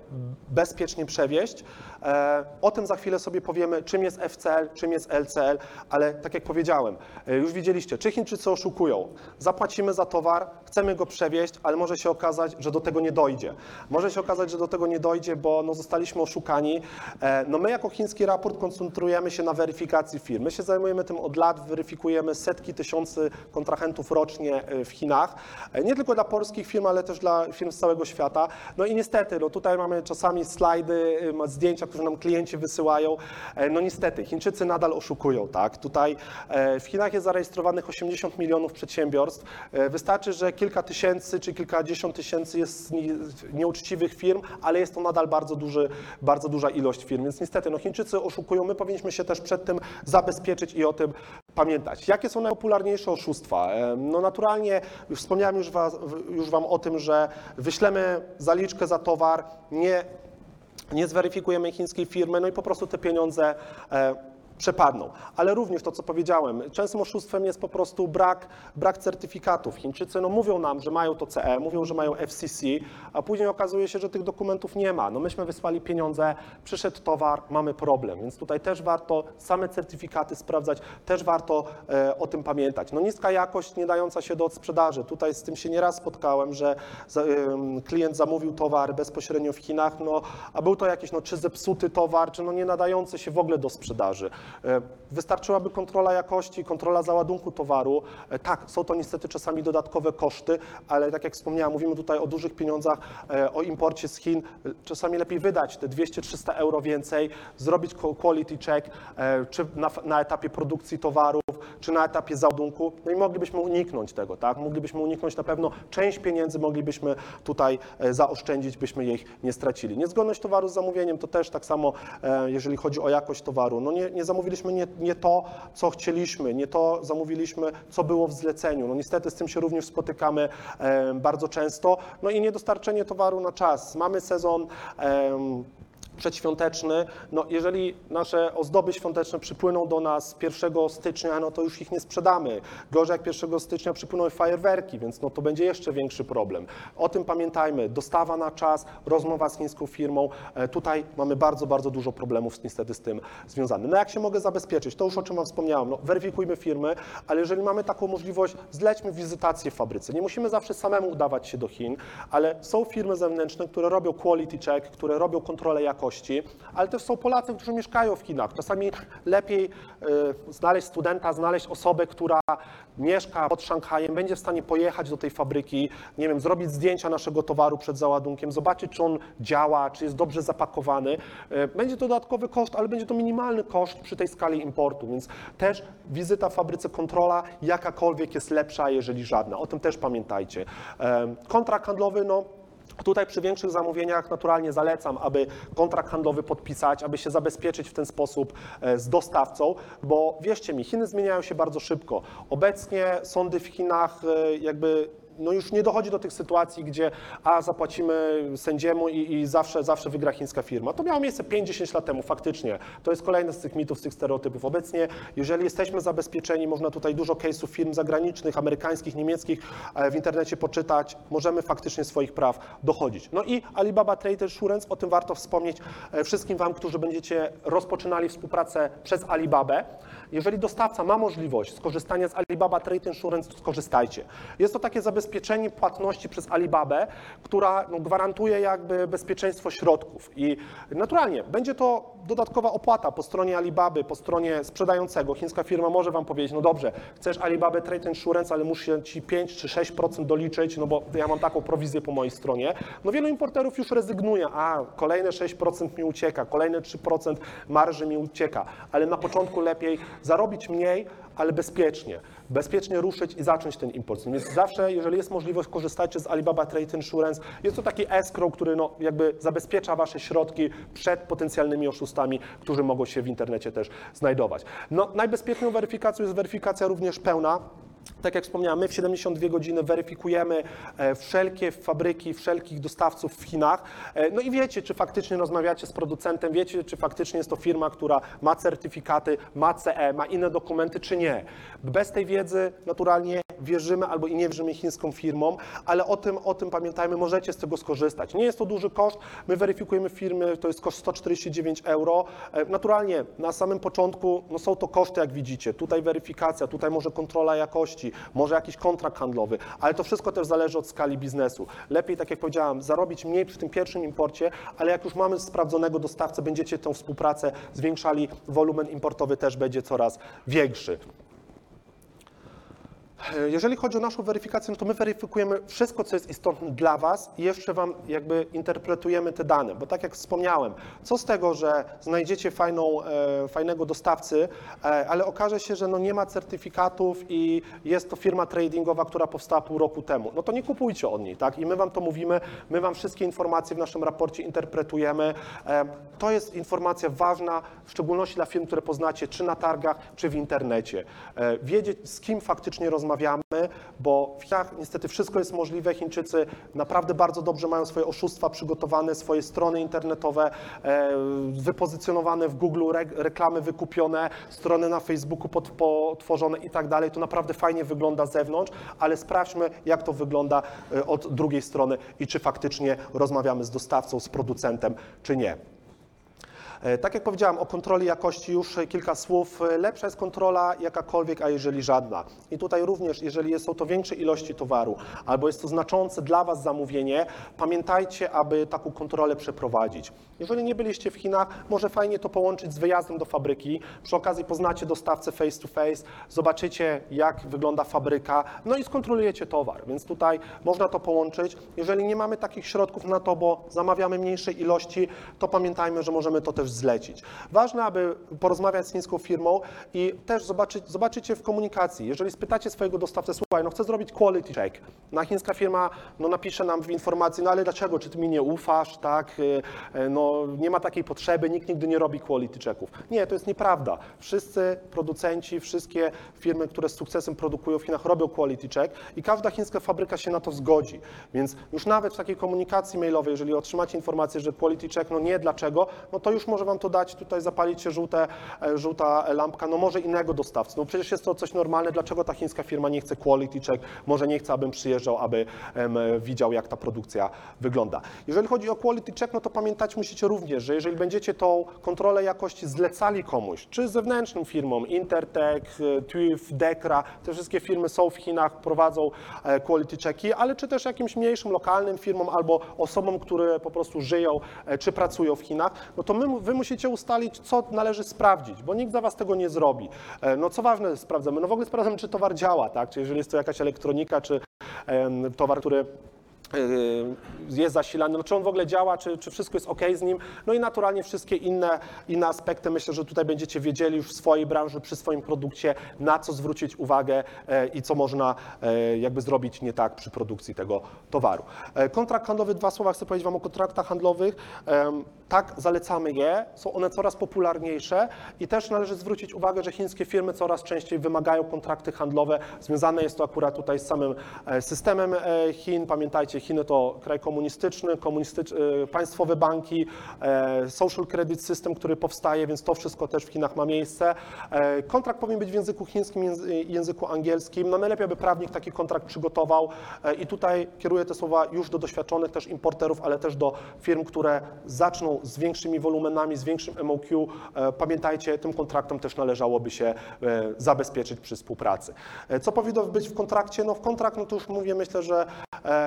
bezpiecznie przewieźć. E, O tym za chwilę sobie powiemy, czym jest FCL, czym jest LCL, ale tak jak powiedziałem, e, już widzieliście, czy Chińczycy oszukują. Zapłacimy za towar, chcemy go przewieźć, ale może się okazać, że do tego nie dojdzie. Może się okazać, że do tego nie dojdzie, bo no, zostaliśmy oszukani. E, No my jako chiński raport koncentrujemy się na weryfikacji firm. My się zajmujemy tym od lat, weryfikujemy setki tysięcy kontrahentów rocznie w Chinach. Nie tylko dla polskich firm, ale też dla firm z całego świata. No i niestety, no tutaj mamy czasami slajdy, zdjęcia, które nam klienci wysyłają. E, No niestety, Chińczycy nadal oszukują, tak? Tutaj e, w Chinach jest zarejestrowanych 80 milionów przedsiębiorstw. E, Wystarczy, że kilka tysięcy czy kilkadziesiąt tysięcy jest nie- nieuczciwych firm, ale jest to nadal bardzo, duży, bardzo duża ilość firm. Więc niestety, no Chińczycy oszukują. My powinniśmy się też przed tym zabezpieczyć i o tym pamiętać. Jakie są najpopularniejsze oszustwa? No naturalnie, już wspomniałem już, was, już Wam o tym, że wyślemy zaliczkę za towar, nie, nie zweryfikujemy chińskiej firmy, no i po prostu te pieniądze e, przepadną. Ale również to, co powiedziałem, częstym oszustwem jest po prostu brak, brak certyfikatów. Chińczycy no, mówią nam, że mają to CE, mówią, że mają FCC, a później okazuje się, że tych dokumentów nie ma. No myśmy wysłali pieniądze, przyszedł towar, mamy problem, więc tutaj też warto same certyfikaty sprawdzać, też warto e, o tym pamiętać. No niska jakość nie dająca się do odsprzedaży. Tutaj z tym się nieraz spotkałem, że za, em, klient zamówił towar bezpośrednio w Chinach, no, a był to jakiś no, czy zepsuty towar, czy no, nie nadający się w ogóle do sprzedaży. E, Wystarczyłaby kontrola jakości, kontrola załadunku towaru. E, Tak, są to niestety czasami dodatkowe koszty, ale tak jak wspomniałem, mówimy tutaj o dużych pieniądzach, e, o imporcie z Chin. Czasami lepiej wydać te 200-300 euro więcej, zrobić quality check, czy na, na etapie produkcji towarów, czy na etapie załadunku. No i moglibyśmy uniknąć tego, tak? Moglibyśmy uniknąć na pewno część pieniędzy, moglibyśmy tutaj zaoszczędzić, byśmy ich nie stracili. Niezgodność towaru z zamówieniem to też tak samo, jeżeli chodzi o jakość towaru. No nie, nie zamówiliśmy nie, nie to, co chcieliśmy, nie to zamówiliśmy, co było w zleceniu. No niestety z tym się również spotykamy bardzo często. No i niedostarczenie towaru na czas. Mamy sezon przedświąteczny, no jeżeli nasze ozdoby świąteczne przypłyną do nas 1 stycznia, no to już ich nie sprzedamy. Gorzej jak 1 stycznia przypłyną fajerwerki, więc no to będzie jeszcze większy problem. O tym pamiętajmy. Dostawa na czas, rozmowa z chińską firmą. E, Tutaj mamy bardzo, bardzo dużo problemów niestety z tym związanych. No jak się mogę zabezpieczyć? To już o czym Wam wspomniałem. No, weryfikujmy firmy, ale jeżeli mamy taką możliwość, zlećmy wizytację w fabryce. Nie musimy zawsze samemu udawać się do Chin, ale są firmy zewnętrzne, które robią quality check, które robią kontrolę jakości, ale też są Polacy, którzy mieszkają w Chinach. Czasami lepiej y, znaleźć studenta, znaleźć osobę, która mieszka pod Szanghajem, będzie w stanie pojechać do tej fabryki, nie wiem, zrobić zdjęcia naszego towaru przed załadunkiem, zobaczyć, czy on działa, czy jest dobrze zapakowany. Y, Będzie to dodatkowy koszt, ale będzie to minimalny koszt przy tej skali importu, więc też wizyta w fabryce, kontrola jakakolwiek jest lepsza, jeżeli żadna. O tym też pamiętajcie. E, Kontrakt handlowy, no Tutaj przy większych zamówieniach naturalnie zalecam, aby kontrakt handlowy podpisać, aby się zabezpieczyć w ten sposób e, z dostawcą, bo wierzcie mi, Chiny zmieniają się bardzo szybko. Obecnie sądy w Chinach e, jakby no już nie dochodzi do tych sytuacji, gdzie a zapłacimy sędziemu i, i zawsze, zawsze wygra chińska firma. To miało miejsce 5-10 lat temu, faktycznie. To jest kolejny z tych mitów, z tych stereotypów. Obecnie, jeżeli jesteśmy zabezpieczeni, można tutaj dużo case'ów firm zagranicznych, amerykańskich, niemieckich e, w internecie poczytać, możemy faktycznie swoich praw dochodzić. No i Alibaba Trade Insurance, o tym warto wspomnieć e, wszystkim Wam, którzy będziecie rozpoczynali współpracę przez Alibabę. Jeżeli dostawca ma możliwość skorzystania z Alibaba Trade Insurance, to skorzystajcie. Jest to takie zabezpieczenie płatności przez Alibabę, która no, gwarantuje jakby bezpieczeństwo środków. I naturalnie będzie to dodatkowa opłata po stronie Alibaby, po stronie sprzedającego. Chińska firma może Wam powiedzieć, no dobrze, chcesz Alibaba Trade Insurance, ale muszę Ci 5 czy 6% doliczyć, no bo ja mam taką prowizję po mojej stronie. No wielu importerów już rezygnuje, a kolejne 6% mi ucieka, kolejne 3% marży mi ucieka, ale na początku lepiej zarobić mniej, ale bezpiecznie. Bezpiecznie ruszyć i zacząć ten import. Więc zawsze, jeżeli jest możliwość, korzystajcie z Alibaba Trade Insurance. Jest to taki escrow, który no, jakby zabezpiecza Wasze środki przed potencjalnymi oszustami, którzy mogą się w internecie też znajdować. No, najbezpieczniejszą weryfikacją jest weryfikacja również pełna. Tak jak wspomniałem, my w 72 godziny weryfikujemy e, wszelkie fabryki, wszelkich dostawców w Chinach. E, No i wiecie, czy faktycznie rozmawiacie z producentem, wiecie, czy faktycznie jest to firma, która ma certyfikaty, ma CE, ma inne dokumenty, czy nie. Bez tej wiedzy naturalnie wierzymy albo i nie wierzymy chińską firmom, ale o tym, o tym pamiętajmy, możecie z tego skorzystać. Nie jest to duży koszt, my weryfikujemy firmy, to jest koszt 149 euro. E, Naturalnie na samym początku no są to koszty, jak widzicie. Tutaj weryfikacja, tutaj może kontrola jakości, może jakiś kontrakt handlowy, ale to wszystko też zależy od skali biznesu. Lepiej, tak jak powiedziałam, zarobić mniej przy tym pierwszym imporcie, ale jak już mamy sprawdzonego dostawcę, będziecie tą współpracę zwiększali, wolumen importowy też będzie coraz większy. Jeżeli chodzi o naszą weryfikację, no to my weryfikujemy wszystko, co jest istotne dla Was i jeszcze Wam jakby interpretujemy te dane, bo tak jak wspomniałem, co z tego, że znajdziecie fajną, e, fajnego dostawcy, e, ale okaże się, że no nie ma certyfikatów i jest to firma tradingowa, która powstała pół roku temu, no to nie kupujcie od niej, tak? I my Wam to mówimy, my Wam wszystkie informacje w naszym raporcie interpretujemy. E, to jest informacja ważna, w szczególności dla firm, które poznacie, czy na targach, czy w internecie. E, wiedzieć, z kim faktycznie rozmawiamy, bo w Chinach niestety wszystko jest możliwe. Chińczycy naprawdę bardzo dobrze mają swoje oszustwa przygotowane, swoje strony internetowe e, wypozycjonowane w Google, re, reklamy wykupione, strony na Facebooku potworzone i tak dalej. To naprawdę fajnie wygląda z zewnątrz, ale sprawdźmy, jak to wygląda e, od drugiej strony i czy faktycznie rozmawiamy z dostawcą, z producentem, czy nie. E, Tak jak powiedziałam o kontroli jakości już kilka słów. E, Lepsza jest kontrola jakakolwiek, a jeżeli żadna. I tutaj również, jeżeli są to większe ilości towaru, albo jest to znaczące dla Was zamówienie, pamiętajcie, aby taką kontrolę przeprowadzić. Jeżeli nie byliście w Chinach, może fajnie to połączyć z wyjazdem do fabryki. Przy okazji poznacie dostawcę face to face, zobaczycie jak wygląda fabryka, no i skontrolujecie towar. Więc tutaj można to połączyć. Jeżeli nie mamy takich środków na to, bo zamawiamy mniejszej ilości, to pamiętajmy, że możemy to też zlecić. Ważne, aby porozmawiać z chińską firmą i też zobaczyć, zobaczycie w komunikacji. Jeżeli spytacie swojego dostawcę, słuchaj, no chcę zrobić quality check. Na chińska firma no, napisze nam w informacji, no ale dlaczego, czy ty mi nie ufasz, tak? Y, y, Nie ma takiej potrzeby, nikt nigdy nie robi quality checków. Nie, to jest nieprawda. Wszyscy producenci, wszystkie firmy, które z sukcesem produkują w Chinach robią quality check i każda chińska fabryka się na to zgodzi. Więc już nawet w takiej komunikacji mailowej, jeżeli otrzymacie informację, że quality check, no nie, dlaczego, no to już może wam to dać, tutaj zapalić się żółte, e, żółta lampka, no może innego dostawcy. No przecież jest to coś normalne, dlaczego ta chińska firma nie chce quality check, może nie chce, abym przyjeżdżał, aby em, widział, jak ta produkcja wygląda. Jeżeli chodzi o quality check, no to pamiętać musicie również, że jeżeli będziecie tą kontrolę jakości zlecali komuś, czy zewnętrznym firmom, Intertech, e, TÜV, Dekra, te wszystkie firmy są w Chinach, prowadzą e, quality checki, ale czy też jakimś mniejszym, lokalnym firmom albo osobom, które po prostu żyją e, czy pracują w Chinach, no to my, wy musicie ustalić, co należy sprawdzić, bo nikt za was tego nie zrobi. No co ważne sprawdzamy? No w ogóle sprawdzamy, czy towar działa, tak? Czy jeżeli jest to jakaś elektronika, czy towar, który jest zasilany, no, czy on w ogóle działa, czy, czy wszystko jest ok z nim, no i naturalnie wszystkie inne, inne aspekty, myślę, że tutaj będziecie wiedzieli już w swojej branży, przy swoim produkcie, na co zwrócić uwagę e, i co można e, jakby zrobić nie tak przy produkcji tego towaru. E, Kontrakt handlowy, dwa słowa chcę powiedzieć Wam o kontraktach handlowych. Tak, zalecamy je, są one coraz popularniejsze i też należy zwrócić uwagę, że chińskie firmy coraz częściej wymagają kontrakty handlowe. Związane jest to akurat tutaj z samym systemem Chin. Pamiętajcie, Chiny to kraj komunistyczny, komunistycz, e, państwowe banki, e, social credit system, który powstaje, więc to wszystko też w Chinach ma miejsce. E, Kontrakt powinien być w języku chińskim języku angielskim. No najlepiej, aby prawnik taki kontrakt przygotował i tutaj kieruję te słowa już do doświadczonych też importerów, ale też do firm, które zaczną z większymi wolumenami, z większym MOQ. Pamiętajcie, tym kontraktom też należałoby się zabezpieczyć przy współpracy. Co powinno być w kontrakcie? No w kontrakt, no to już mówię, myślę, że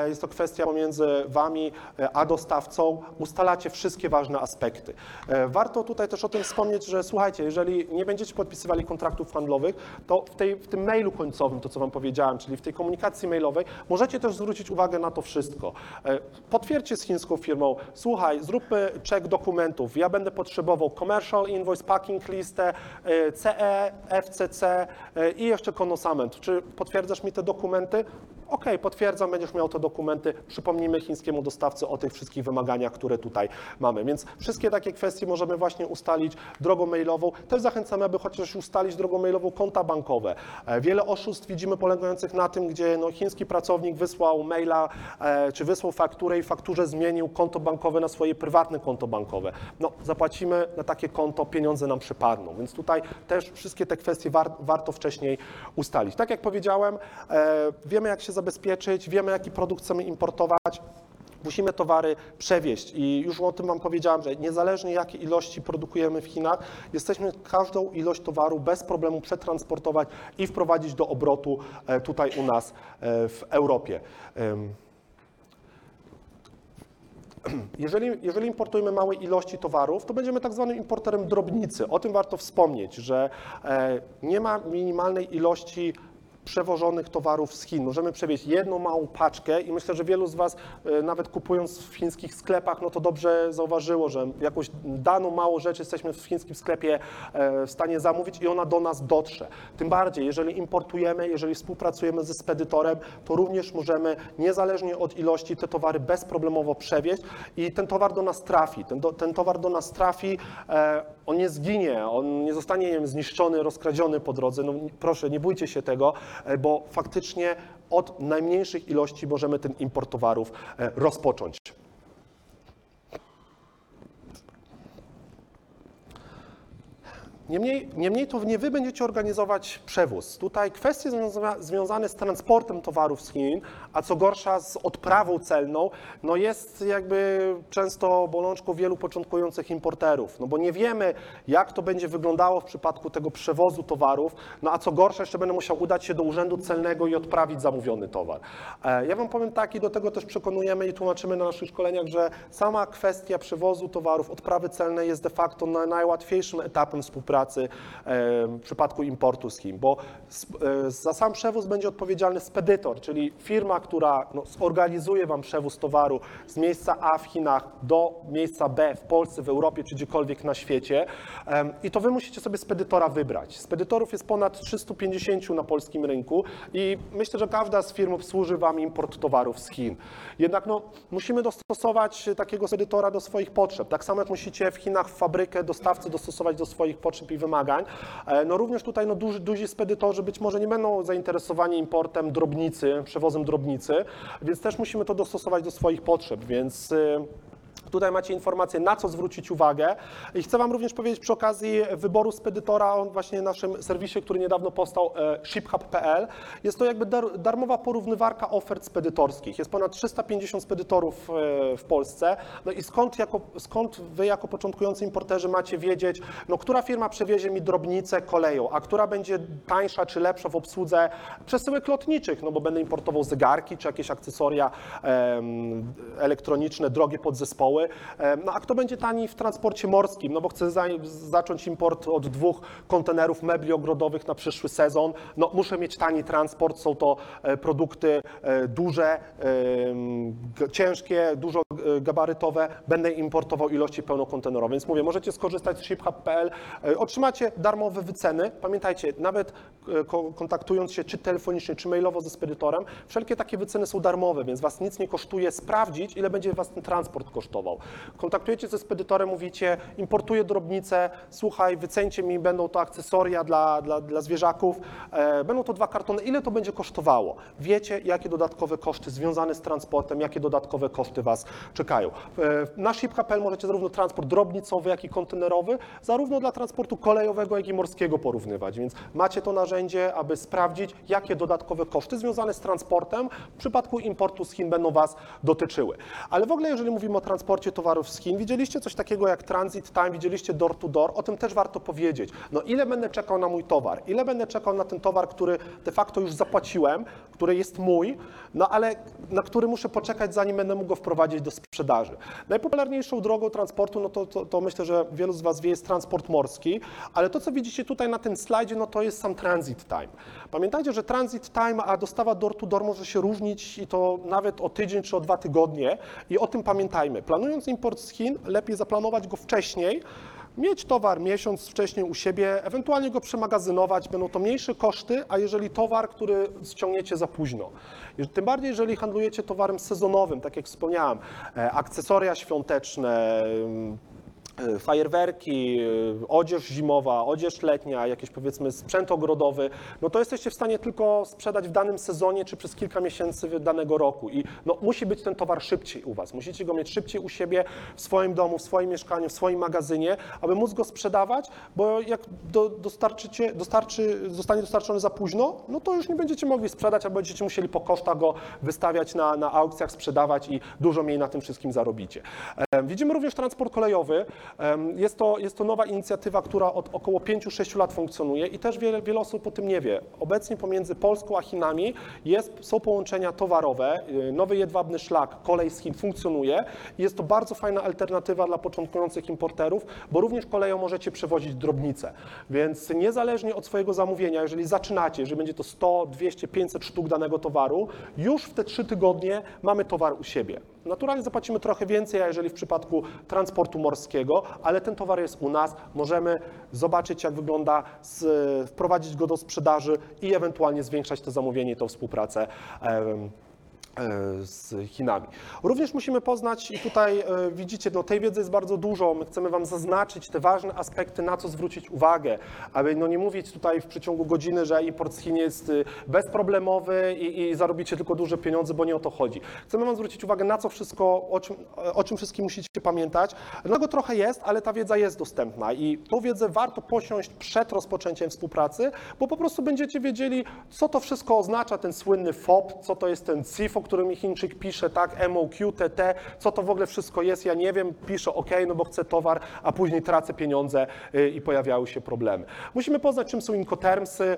jest to kwestia pomiędzy Wami e, a dostawcą. Ustalacie wszystkie ważne aspekty. E, Warto tutaj też o tym wspomnieć, że słuchajcie, jeżeli nie będziecie podpisywali kontraktów handlowych, to w, tej, w tym mailu końcowym, to co Wam powiedziałem, czyli w tej komunikacji mailowej, możecie też zwrócić uwagę na to wszystko. E, Potwierdźcie z chińską firmą, słuchaj, zróbmy check dokumentów, ja będę potrzebował commercial invoice, packing listę, CE, FCC i jeszcze konosament. Czy potwierdzasz mi te dokumenty? OK, potwierdzam, będziesz miał te dokumenty. Przypomnijmy chińskiemu dostawcy o tych wszystkich wymaganiach, które tutaj mamy. Więc wszystkie takie kwestie możemy właśnie ustalić drogą mailową. Też zachęcamy, aby chociaż ustalić drogą mailową konta bankowe. E, Wiele oszustw widzimy polegających na tym, gdzie no, chiński pracownik wysłał maila, e, czy wysłał fakturę i fakturze zmienił konto bankowe na swoje prywatne konto bankowe. No, zapłacimy na takie konto, pieniądze nam przypadną. Więc tutaj też wszystkie te kwestie war, warto wcześniej ustalić. Tak jak powiedziałem, e, wiemy jak się zabezpieczyć, wiemy jaki produkt chcemy importować. Musimy towary przewieźć i już o tym Wam powiedziałem, że niezależnie jakie ilości produkujemy w Chinach, jesteśmy każdą ilość towaru bez problemu przetransportować i wprowadzić do obrotu e, tutaj u nas e, w Europie. Jeżeli, jeżeli importujemy małe ilości towarów, to będziemy tak zwanym importerem drobnicy. O tym warto wspomnieć, że e, nie ma minimalnej ilości przewożonych towarów z Chin. Możemy przewieźć jedną małą paczkę i myślę, że wielu z Was, e, nawet kupując w chińskich sklepach, no to dobrze zauważyło, że jakąś daną małą rzecz jesteśmy w chińskim sklepie e, w stanie zamówić i ona do nas dotrze. Tym bardziej, jeżeli importujemy, jeżeli współpracujemy ze spedytorem, to również możemy niezależnie od ilości te towary bezproblemowo przewieźć i ten towar do nas trafi. Ten, do, ten towar do nas trafi, e, on nie zginie, on nie zostanie nie wiem, zniszczony, rozkradziony po drodze. No, proszę, nie bójcie się tego, bo faktycznie od najmniejszych ilości możemy ten import towarów e, rozpocząć. Niemniej, niemniej to nie wy będziecie organizować przewóz. Tutaj kwestie związa- związane z transportem towarów z Chin, a co gorsza z odprawą celną, no jest jakby często bolączką wielu początkujących importerów, no bo nie wiemy, jak to będzie wyglądało w przypadku tego przewozu towarów, no a co gorsza, jeszcze będę musiał udać się do urzędu celnego i odprawić zamówiony towar. E, Ja wam powiem tak i do tego też przekonujemy i tłumaczymy na naszych szkoleniach, że sama kwestia przewozu towarów, odprawy celnej jest de facto na- najłatwiejszym etapem współpracy w przypadku importu z Chin, bo e, za sam przewóz będzie odpowiedzialny spedytor, czyli firma, która no, zorganizuje Wam przewóz towaru z miejsca A w Chinach do miejsca B w Polsce, w Europie czy gdziekolwiek na świecie. I to Wy musicie sobie spedytora wybrać. Spedytorów jest ponad 350 na polskim rynku i myślę, że każda z firm obsłuży Wam import towarów z Chin. Jednak no, musimy dostosować takiego spedytora do swoich potrzeb. Tak samo jak musicie w Chinach fabrykę, dostawcę dostosować do swoich potrzeb i wymagań. E, No również tutaj no, duży, duzi spedytorzy być może nie będą zainteresowani importem drobnicy, przewozem drobnicy, więc też musimy to dostosować do swoich potrzeb, więc y, Tutaj macie informację, na co zwrócić uwagę. I chcę Wam również powiedzieć przy okazji wyboru spedytora, on właśnie w naszym serwisie, który niedawno powstał, e, shiphub.pl. Jest to jakby dar, darmowa porównywarka ofert spedytorskich. Jest ponad 350 spedytorów e, w Polsce. No i skąd, jako, skąd Wy jako początkujący importerzy macie wiedzieć, no, która firma przewiezie mi drobnicę koleją, a która będzie tańsza czy lepsza w obsłudze przesyłek lotniczych, no bo będę importował zegarki czy jakieś akcesoria elektroniczne, drogie podzespoły. Szkoły. E, No a kto będzie tani w transporcie morskim? No bo chcę za, zacząć import od dwóch kontenerów mebli ogrodowych na przyszły sezon. No muszę mieć tani transport, są to e, produkty e, duże, ciężkie, dużo gabarytowe. Będę importował ilości pełnokontenerowe. Więc mówię, możecie skorzystać z shiphub.pl. Otrzymacie darmowe wyceny. Pamiętajcie, nawet ko- kontaktując się czy telefonicznie, czy mailowo ze spedytorem, wszelkie takie wyceny są darmowe, więc was nic nie kosztuje sprawdzić, ile będzie was ten transport kosztował. Kontaktujecie ze spedytorem, mówicie, importuję drobnicę, słuchaj, wycencie mi, będą to akcesoria dla, dla, dla zwierzaków, e, będą to dwa kartony, ile to będzie kosztowało? Wiecie, jakie dodatkowe koszty związane z transportem, jakie dodatkowe koszty was czekają. E, na ship.pl możecie zarówno transport drobnicowy, jak i kontenerowy, zarówno dla transportu kolejowego, jak i morskiego porównywać, więc macie to narzędzie, aby sprawdzić, jakie dodatkowe koszty związane z transportem w przypadku importu z Chin będą Was dotyczyły. Ale w ogóle, jeżeli mówimy o transporcie towarów z Chin, widzieliście coś takiego jak transit time, widzieliście door to door, o tym też warto powiedzieć. No ile będę czekał na mój towar, ile będę czekał na ten towar, który de facto już zapłaciłem, który jest mój, no ale na który muszę poczekać, zanim będę mógł go wprowadzić do sprzedaży. Najpopularniejszą drogą transportu, no to, to, to myślę, że wielu z Was wie, jest transport morski, ale to, co widzicie tutaj na tym slajdzie, no to jest sam transit time. Pamiętajcie, że transit time, a dostawa door to door może się różnić i to nawet o tydzień czy o dwa tygodnie i o tym pamiętajmy. Planując import z Chin, lepiej zaplanować go wcześniej, mieć towar miesiąc wcześniej u siebie, ewentualnie go przemagazynować, będą to mniejsze koszty, a jeżeli towar, który ściągniecie za późno. Tym bardziej, jeżeli handlujecie towarem sezonowym, tak jak wspomniałem, e, akcesoria świąteczne, fajerwerki, e, odzież zimowa, odzież letnia, jakiś powiedzmy sprzęt ogrodowy, no to jesteście w stanie tylko sprzedać w danym sezonie czy przez kilka miesięcy danego roku i no, musi być ten towar szybciej u Was. Musicie go mieć szybciej u siebie, w swoim domu, w swoim mieszkaniu, w swoim magazynie, aby móc go sprzedawać, bo jak do, dostarczycie, dostarczy, zostanie dostarczony za późno, no to już nie będziecie mogli sprzedać, a będziecie musieli po kosztach go wystawiać na, na aukcjach, sprzedawać i dużo mniej na tym wszystkim zarobicie. E, Widzimy również transport kolejowy. Jest to, jest to nowa inicjatywa, która od około 5-6 lat funkcjonuje i też wiele, wiele osób o tym nie wie. Obecnie pomiędzy Polską a Chinami jest, są połączenia towarowe. Y, Nowy jedwabny szlak kolej z Chin funkcjonuje jest to bardzo fajna alternatywa dla początkujących importerów, bo również koleją możecie przewozić drobnice. Więc niezależnie od swojego zamówienia, jeżeli zaczynacie, jeżeli będzie to 100, 200, 500 sztuk danego towaru, już w te 3 tygodnie mamy towar u siebie. Naturalnie zapłacimy trochę więcej, a jeżeli w przypadku transportu morskiego, ale ten towar jest u nas, możemy zobaczyć, jak wygląda, wprowadzić go do sprzedaży i ewentualnie zwiększać to zamówienie tą współpracę. E, z Chinami. Również musimy poznać, i tutaj e, widzicie, no, tej wiedzy jest bardzo dużo. My chcemy Wam zaznaczyć te ważne aspekty, na co zwrócić uwagę, aby no, nie mówić tutaj w przeciągu godziny, że import z Chin jest y, bezproblemowy i, i zarobicie tylko duże pieniądze, bo nie o to chodzi. Chcemy Wam zwrócić uwagę na co wszystko, o czym, o czym wszystkim musicie pamiętać. Tego trochę jest, ale ta wiedza jest dostępna i tą wiedzę warto posiąść przed rozpoczęciem współpracy, bo po prostu będziecie wiedzieli, co to wszystko oznacza, ten słynny FOB, co to jest ten CIF, o którym Chińczyk pisze, tak, MOQ, TT, co to w ogóle wszystko jest, ja nie wiem, piszę OK, no bo chcę towar, a później tracę pieniądze y, i pojawiały się problemy. Musimy poznać, czym są inkotermsy,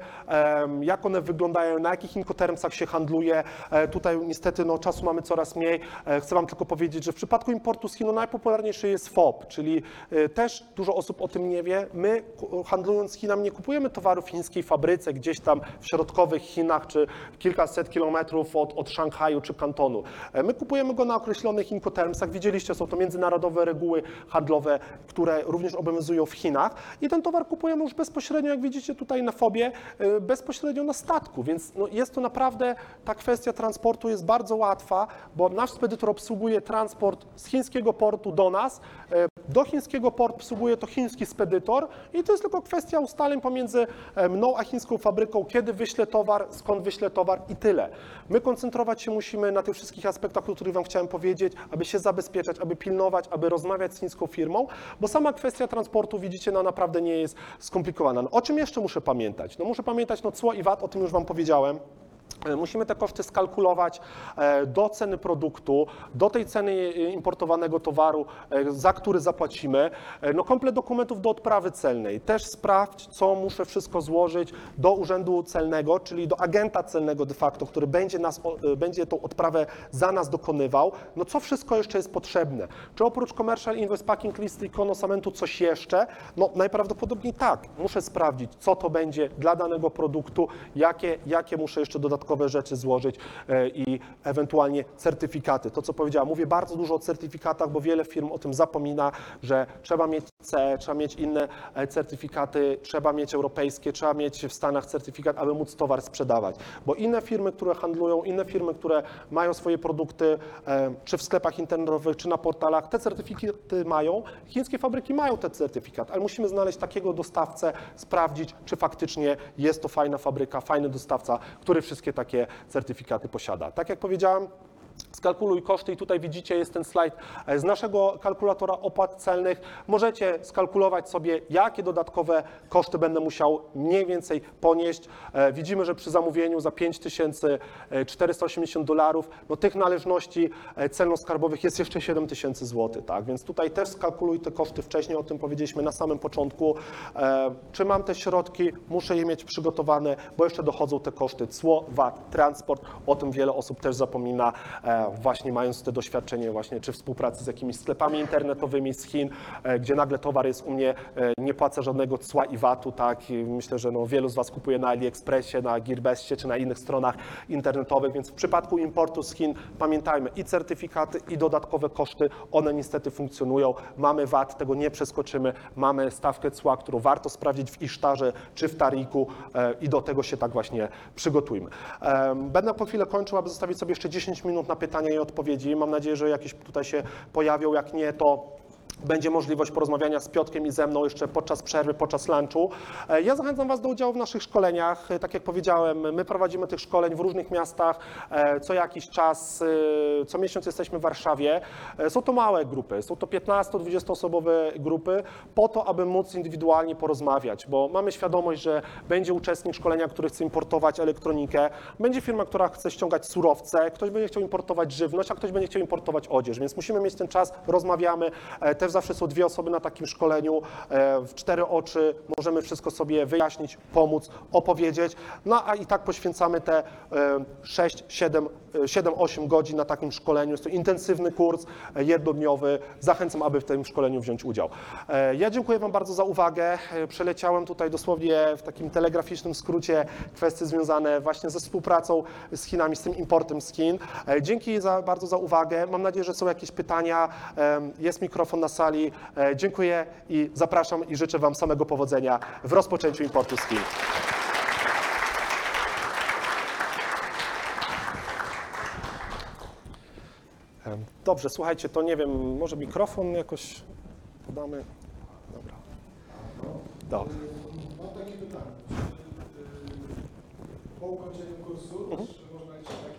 jak one wyglądają, na jakich inkotermsach się handluje. E, Tutaj niestety no, czasu mamy coraz mniej. E, Chcę Wam tylko powiedzieć, że w przypadku importu z Chin no, najpopularniejszy jest FOB, czyli e, też dużo osób o tym nie wie. My handlując z Chinami nie kupujemy towaru w chińskiej fabryce gdzieś tam w środkowych Chinach czy kilkaset kilometrów od, od Szanghaju czy Kantonu. E, My kupujemy go na określonych inkotermsach. Widzieliście, są to międzynarodowe reguły handlowe, które również obowiązują w Chinach i ten towar kupujemy już bezpośrednio, jak widzicie tutaj na FOBie, e, bezpośrednio na statku, więc no, jest to naprawdę, ta kwestia transportu jest bardzo łatwa, bo nasz spedytor obsługuje transport z chińskiego portu do nas, e, do chińskiego portu obsługuje to chiński spedytor i to jest tylko kwestia ustaleń pomiędzy mną a chińską fabryką, kiedy wyślę towar, skąd wyślę towar i tyle. My koncentrować się musimy na tych wszystkich aspektach, o których Wam chciałem powiedzieć, aby się zabezpieczać, aby pilnować, aby rozmawiać z chińską firmą, bo sama kwestia transportu, widzicie, no naprawdę nie jest skomplikowana. No, o czym jeszcze muszę pamiętać? No muszę pamiętać no cło i VAT, o tym już Wam powiedziałem. E, Musimy te koszty skalkulować e, do ceny produktu, do tej ceny importowanego towaru, e, za który zapłacimy. No, komplet dokumentów do odprawy celnej. Też sprawdź, co muszę wszystko złożyć do urzędu celnego, czyli do agenta celnego de facto, który będzie, nas, będzie tą odprawę za nas dokonywał. No co wszystko jeszcze jest potrzebne? Czy oprócz Commercial Invoice Packing List i Konosamentu coś jeszcze? No najprawdopodobniej tak. Muszę sprawdzić, co to będzie dla danego produktu, jakie, jakie muszę jeszcze dodatkowe rzeczy złożyć e, i ewentualnie certyfikaty. To, co powiedziałam, mówię bardzo dużo o certyfikatach, bo wiele firm o tym zapomina, że trzeba mieć C, trzeba mieć inne e, certyfikaty, trzeba mieć europejskie, trzeba mieć w Stanach certyfikat, aby móc towar sprzedawać. Bo inne firmy, które handlują, inne firmy, które mają swoje produkty, e, czy w sklepach internetowych, czy na portalach, te certyfikaty mają. Chińskie fabryki mają ten certyfikat, ale musimy znaleźć takiego dostawcę, sprawdzić, czy faktycznie jest to fajna fabryka, fajny dostawca, który wszystkie takie certyfikaty posiada. Tak jak powiedziałem, Skalkuluj koszty i tutaj widzicie jest ten slajd e, z naszego kalkulatora opłat celnych. Możecie skalkulować sobie, jakie dodatkowe koszty będę musiał mniej więcej ponieść. E, Widzimy, że przy zamówieniu za 5480 dolarów, no tych należności e, celno-skarbowych jest jeszcze 7000 zł, tak? Więc tutaj też skalkuluj te koszty wcześniej, o tym powiedzieliśmy na samym początku. E, Czy mam te środki? Muszę je mieć przygotowane, bo jeszcze dochodzą te koszty cło, VAT, transport. O tym wiele osób też zapomina, e, właśnie mając te doświadczenie właśnie czy współpracy z jakimiś sklepami internetowymi z Chin, e, gdzie nagle towar jest u mnie, e, nie płacę żadnego cła i VAT-u, tak? I myślę, że no, wielu z Was kupuje na AliExpressie, na Gearbestie czy na innych stronach internetowych, więc w przypadku importu z Chin pamiętajmy i certyfikaty, i dodatkowe koszty, one niestety funkcjonują. Mamy VAT, tego nie przeskoczymy, mamy stawkę cła, którą warto sprawdzić w Isztarze czy w Tariku e, i do tego się tak właśnie przygotujmy. Będę po chwilę kończył, aby zostawić sobie jeszcze 10 minut na pytania i odpowiedzi. Mam nadzieję, że jakieś tutaj się pojawią, jak nie, to będzie możliwość porozmawiania z Piotkiem i ze mną jeszcze podczas przerwy, podczas lunchu. E, Ja zachęcam Was do udziału w naszych szkoleniach. E, Tak jak powiedziałem, my prowadzimy tych szkoleń w różnych miastach. e, Co jakiś czas, co miesiąc jesteśmy w Warszawie. Są to małe grupy, są to 15-20 osobowe grupy, po to, aby móc indywidualnie porozmawiać, bo mamy świadomość, że będzie uczestnik szkolenia, który chce importować elektronikę, będzie firma, która chce ściągać surowce, ktoś będzie chciał importować żywność, a ktoś będzie chciał importować odzież, więc musimy mieć ten czas, rozmawiamy. E, Zawsze są dwie osoby na takim szkoleniu, e, w cztery oczy możemy wszystko sobie wyjaśnić, pomóc, opowiedzieć, no a i tak poświęcamy te 6, 7, 7-8 godzin na takim szkoleniu. Jest to intensywny kurs, e, jednodniowy. Zachęcam, aby w tym szkoleniu wziąć udział. E, Ja dziękuję Wam bardzo za uwagę. Przeleciałem tutaj dosłownie w takim telegraficznym skrócie kwestie związane właśnie ze współpracą z Chinami, z tym importem z Chin. Dzięki za, bardzo za uwagę. Mam nadzieję, że są jakieś pytania. Jest mikrofon na sali. E, Dziękuję i zapraszam i życzę Wam samego powodzenia w rozpoczęciu importu z Chin. Dobrze, słuchajcie, to nie wiem, może mikrofon jakoś podamy. Dobra. Dobra. Mam takie pytanie. Po ukończeniu kursu Mhm. czy można wsparcie?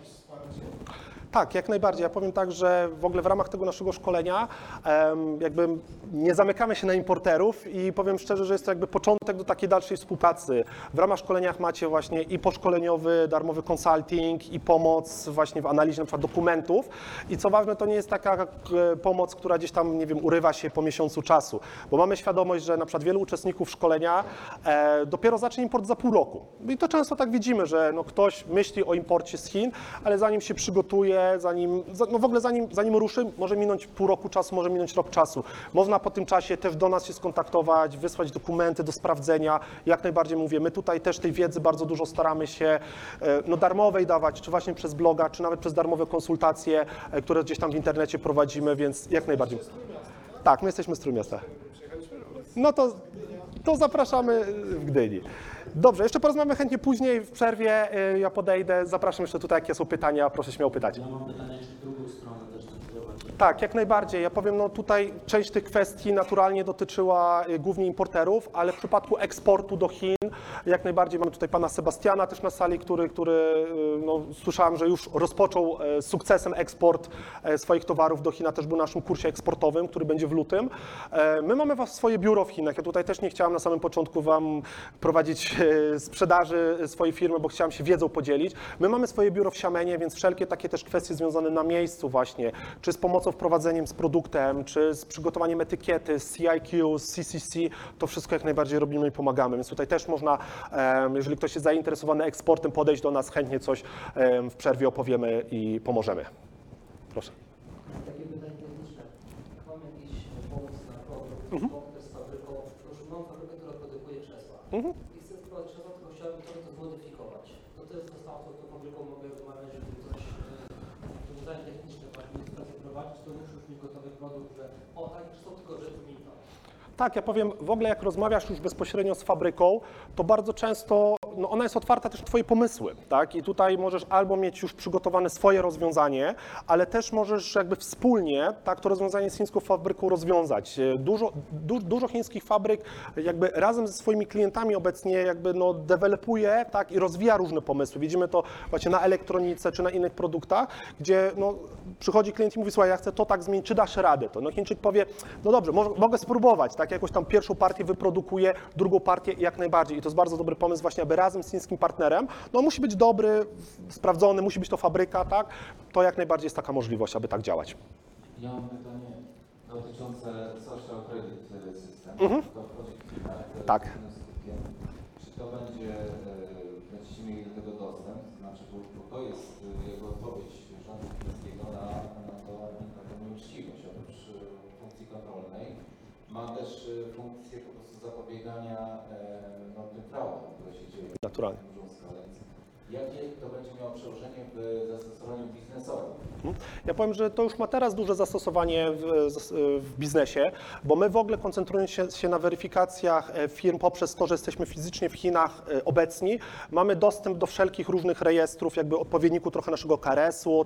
Tak, jak najbardziej. Ja powiem tak, że w ogóle w ramach tego naszego szkolenia jakby nie zamykamy się na importerów i powiem szczerze, że jest to jakby początek do takiej dalszej współpracy. W ramach szkoleniach macie właśnie i poszkoleniowy, darmowy consulting i pomoc właśnie w analizie na przykład dokumentów i co ważne, to nie jest taka e, pomoc, która gdzieś tam, nie wiem, urywa się po miesiącu czasu, bo mamy świadomość, że przykład wielu uczestników szkolenia e, dopiero zacznie import za pół roku. I to często tak widzimy, że no ktoś myśli o imporcie z Chin, ale zanim się przygotuje, zanim, za- no w ogóle zanim, zanim ruszy, może minąć pół roku czasu, może minąć rok czasu. Można po tym czasie też do nas się skontaktować, wysłać dokumenty do sprawdzenia. Jak najbardziej mówię, my tutaj też tej wiedzy bardzo dużo staramy się e, no, darmowej dawać, czy właśnie przez bloga, czy nawet przez darmowe konsultacje, e, które gdzieś tam w internecie prowadzimy, więc jak najbardziej. Tak, my jesteśmy z Trójmiasta. No to, to zapraszamy w Gdyni. Dobrze, jeszcze porozmawiamy chętnie później w przerwie. y, Ja podejdę, zapraszam jeszcze tutaj, jakie są pytania, proszę śmiało pytać. Ja mam pytanie w drugą stronę tak jak najbardziej. Ja powiem, no tutaj część tych kwestii naturalnie dotyczyła y, głównie importerów, ale w przypadku eksportu do Chin, jak najbardziej mamy tutaj pana Sebastiana też na sali, który, który y, no, słyszałem, że już rozpoczął e, z sukcesem eksport e, swoich towarów do Chin, też był na naszym kursie eksportowym, który będzie w lutym. E, My mamy was swoje biuro w Chinach. Ja tutaj też nie chciałem na samym początku wam prowadzić sprzedaży swojej firmy, bo chciałem się wiedzą podzielić. My mamy swoje biuro w Siamenie, więc wszelkie takie też kwestie związane na miejscu właśnie, czy z pomocą w prowadzeniem z produktem, czy z przygotowaniem etykiety, z CIQ, z CCC, to wszystko jak najbardziej robimy i pomagamy. Więc tutaj też można, jeżeli ktoś jest zainteresowany eksportem, podejść do nas, chętnie coś w przerwie opowiemy i pomożemy. Proszę. Takie pytanie techniczne. Mam jakiś pomysł na produkt, Mhm. mm z fabryką, już mam fabrykę, która produkuje krzesła. Mhm. I chcę wprowadzić krzesła, tylko chciałbym trochę to zmodyfikować. To to jest zostało, to z tą fabryką mogę rozmawiać, żeby coś, e, rozwiązanie techniczne w administrację prowadzić, to muszę już mieć gotowy produkt, że o, tak krzesło, tylko że zmieni to. Tak, ja powiem, w ogóle jak rozmawiasz już bezpośrednio z fabryką, to bardzo często no ona jest otwarta też na Twoje pomysły, tak? I tutaj możesz albo mieć już przygotowane swoje rozwiązanie, ale też możesz jakby wspólnie tak, to rozwiązanie z chińską fabryką rozwiązać. E, Dużo, du, dużo chińskich fabryk jakby razem ze swoimi klientami obecnie jakby no developuje tak, i rozwija różne pomysły. Widzimy to właśnie na elektronice czy na innych produktach, gdzie no, przychodzi klient i mówi, słuchaj, ja chcę to tak zmienić, czy dasz radę to? No Chińczyk powie, no dobrze, mo- mogę spróbować, tak, jakoś tam pierwszą partię wyprodukuję, drugą partię jak najbardziej. I to jest bardzo dobry pomysł właśnie, aby razem z chińskim partnerem, no musi być dobry, sprawdzony, musi być to fabryka, tak, to jak najbardziej jest taka możliwość, aby tak działać. Ja mam pytanie dotyczące social credit system. Mhm. To wchodzi w Tak. Czy to będzie, e, będziecie mieli do tego dostęp? Znaczy, bo, to jest e, jego odpowiedź rządu chińskiego na, na to, na tę nieuczciwość. Oprócz e, funkcji kontrolnej ma też e, funkcję po prostu zapobiegania e, no, tym fraudom, które się dzieją Naturalnie. Jakie to będzie miało przełożenie w zastosowaniu biznesowym? Ja powiem, że to już ma teraz duże zastosowanie w, w biznesie, bo my w ogóle koncentrujemy się, się na weryfikacjach e, firm poprzez to, że jesteśmy fizycznie w Chinach e, obecni. Mamy dostęp do wszelkich różnych rejestrów, jakby odpowiedniku trochę naszego KRS-u,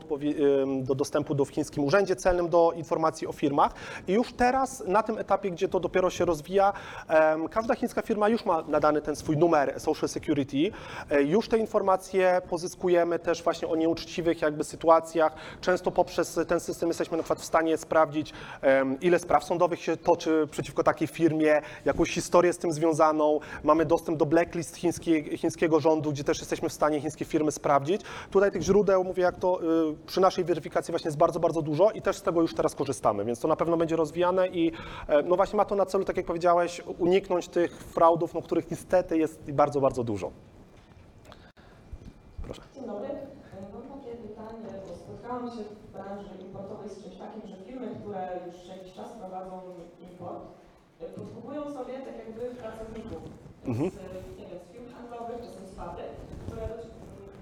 do dostępu do w chińskim urzędzie celnym do informacji o firmach. I już teraz na tym etapie, gdzie to dopiero się rozwija, każda chińska firma już ma nadany ten swój numer Social Security. E, Już te informacje pozyskujemy też właśnie o nieuczciwych jakby sytuacjach. Często poprzez ten system jesteśmy na przykład w stanie sprawdzić, ile spraw sądowych się toczy przeciwko takiej firmie, jakąś historię z tym związaną. Mamy dostęp do blacklist chińskiego rządu, gdzie też jesteśmy w stanie chińskie firmy sprawdzić. Tutaj tych źródeł, mówię jak to, y, przy naszej weryfikacji właśnie jest bardzo, bardzo dużo i też z tego już teraz korzystamy, więc to na pewno będzie rozwijane i e, no właśnie ma to na celu, tak jak powiedziałeś, uniknąć tych fraudów, no, których niestety jest bardzo, bardzo dużo. Proszę. Dzień dobry. Mam takie pytanie, bo spotkałam się w branży importowej z czymś takim, że firmy, które już jakiś czas prowadzą import, poszukują sobie tak jakby pracowników Mhm. z, nie wiem, z firm handlowych, czasem z fabryk, które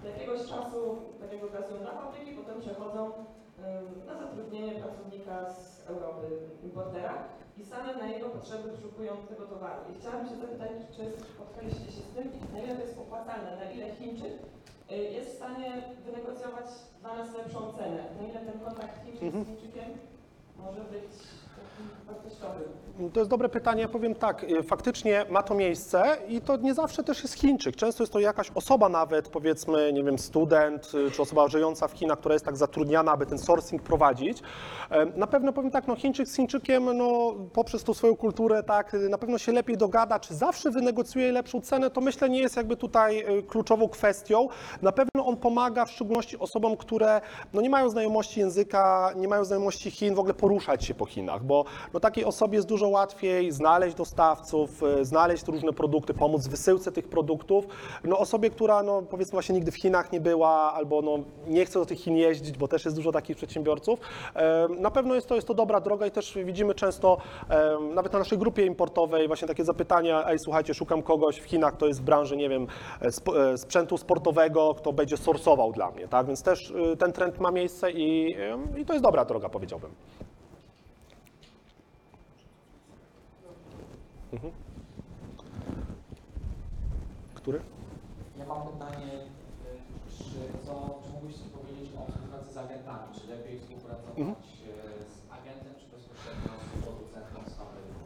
do, jakiegoś czasu takiego pracują na fabryki, potem przechodzą na zatrudnienie pracownika z Europy, importera i same na jego potrzeby wyszukują tego towaru. I chciałabym się zapytać, czy spotkaliście się z tym i na ile to jest opłacalne, na ile Chińczyk jest w stanie wynegocjować dla nas lepszą cenę. Na ile ten kontakt Chińczyk Mhm. z Chińczykiem może być. To jest dobre pytanie. Ja powiem tak, y, faktycznie ma to miejsce i to nie zawsze też jest Chińczyk. Często jest to jakaś osoba nawet, powiedzmy, nie wiem, student y, czy osoba żyjąca w Chinach, która jest tak zatrudniana, aby ten sourcing prowadzić. Na pewno powiem tak, no Chińczyk z Chińczykiem, no poprzez tą swoją kulturę, tak, y, na pewno się lepiej dogada, czy zawsze wynegocjuje lepszą cenę, to myślę nie jest jakby tutaj kluczową kwestią. Na pewno on pomaga w szczególności osobom, które no nie mają znajomości języka, nie mają znajomości Chin, w ogóle poruszać się po Chinach, bo no takiej osobie jest dużo łatwiej znaleźć dostawców, y, znaleźć różne produkty, pomóc w wysyłce tych produktów. No osobie, która no powiedzmy właśnie nigdy w Chinach nie była albo no nie chce do tych Chin jeździć, bo też jest dużo takich przedsiębiorców, na pewno jest to, jest to dobra droga i też widzimy często nawet na naszej grupie importowej właśnie takie zapytania, ej słuchajcie, szukam kogoś w Chinach, kto jest w branży, nie wiem, e, sp- e, sprzętu sportowego, kto będzie sorsował dla mnie, tak? Więc też y, ten trend ma miejsce i, i to jest dobra droga, powiedziałbym. Mhm. Który? Ja mam pytanie, y, czy, co, czy mógłbyś powiedzieć o współpracy z agentami? Czy lepiej współpracować Mhm. e, z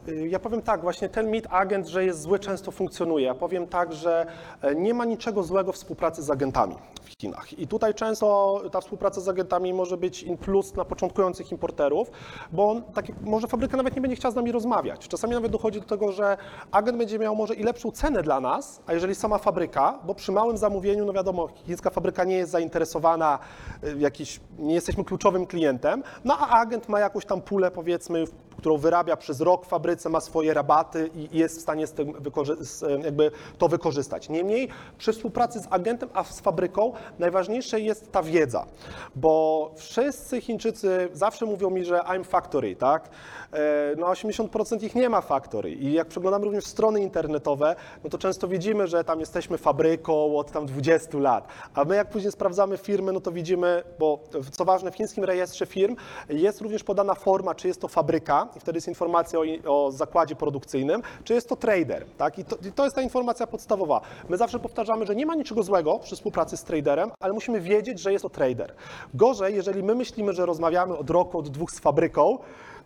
Y, Ja powiem tak, właśnie ten mit agent, że jest zły, często funkcjonuje. Ja powiem tak, że e, nie ma niczego złego w współpracy z agentami w Chinach. I tutaj często ta współpraca z agentami może być in plus dla początkujących importerów, bo tak, może fabryka nawet nie będzie chciała z nami rozmawiać. Czasami nawet dochodzi do tego, że agent będzie miał może i lepszą cenę dla nas, a jeżeli sama fabryka, bo przy małym zamówieniu, no wiadomo, chińska fabryka nie jest zainteresowana, y, jakiś, nie jesteśmy kluczowym klientem, no a agent ma jakąś tam pulę, powiedzmy, którą wyrabia przez rok w fabryce, ma swoje rabaty i jest w stanie z tym z, jakby to wykorzystać. Niemniej przy współpracy z agentem, a z fabryką najważniejsze jest ta wiedza, bo wszyscy Chińczycy zawsze mówią mi, że I'm factory, tak? E, No 80% ich nie ma factory i jak przeglądamy również strony internetowe, no to często widzimy, że tam jesteśmy fabryką od tam 20 lat, a my jak później sprawdzamy firmy, no to widzimy, bo co ważne w chińskim rejestrze firm jest również podana forma, czy jest to fabryka i wtedy jest informacja o, o zakładzie produkcyjnym, czy jest to trader, tak? I to, I to jest ta informacja podstawowa. My zawsze powtarzamy, że nie ma niczego złego przy współpracy z traderem, ale musimy wiedzieć, że jest to trader. Gorzej, jeżeli my myślimy, że rozmawiamy od roku, od dwóch z fabryką,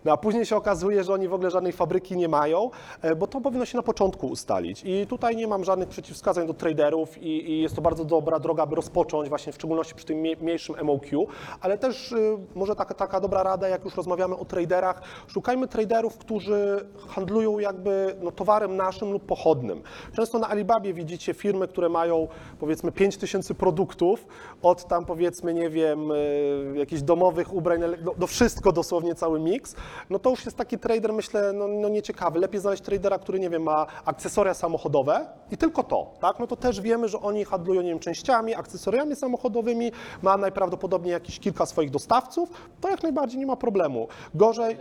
no a później się okazuje, że oni w ogóle żadnej fabryki nie mają, e, bo to powinno się na początku ustalić. I tutaj nie mam żadnych przeciwwskazań do traderów i, i jest to bardzo dobra droga, aby rozpocząć właśnie w szczególności przy tym mniejszym MOQ, ale też y, może taka, taka dobra rada, jak już rozmawiamy o traderach, szukajmy traderów, którzy handlują jakby no, towarem naszym lub pochodnym. Często na Alibabie widzicie firmy, które mają powiedzmy 5000 produktów, od tam powiedzmy, nie wiem, y, jakichś domowych ubrań, no wszystko dosłownie, cały miks, no to już jest taki trader, myślę, no, no nieciekawy. Lepiej znaleźć tradera, który, nie wiem, ma akcesoria samochodowe i tylko to, tak? No to też wiemy, że oni handlują, nie wiem, częściami, akcesoriami samochodowymi, ma najprawdopodobniej jakieś kilka swoich dostawców, to jak najbardziej nie ma problemu. Gorzej,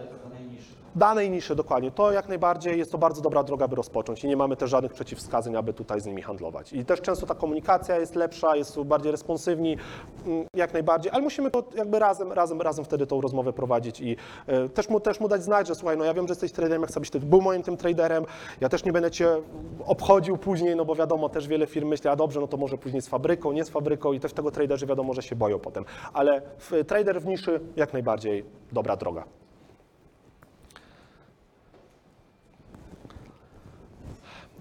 danej niszy, dokładnie. To jak najbardziej jest to bardzo dobra droga, by rozpocząć i nie mamy też żadnych przeciwwskazań, aby tutaj z nimi handlować. I też często ta komunikacja jest lepsza, jest bardziej responsywni, mm, jak najbardziej, ale musimy to jakby razem, razem, razem wtedy tą rozmowę prowadzić i e, też, mu, też mu dać znać, że słuchaj, no ja wiem, że jesteś traderem, chcesz być, ty był moim tym traderem, ja też nie będę cię obchodził później, no bo wiadomo, też wiele firm myśli, a dobrze, no to może później z fabryką, nie z fabryką i też tego traderzy wiadomo, że się boją potem, ale w, trader w niszy jak najbardziej dobra droga.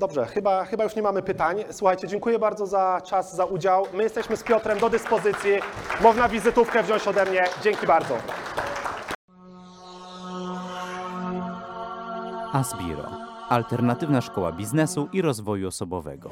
Dobrze, chyba, chyba już nie mamy pytań. Słuchajcie, dziękuję bardzo za czas, za udział. My jesteśmy z Piotrem do dyspozycji. Można wizytówkę wziąć ode mnie. Dzięki bardzo. Asbiro. Alternatywna szkoła biznesu i rozwoju osobowego.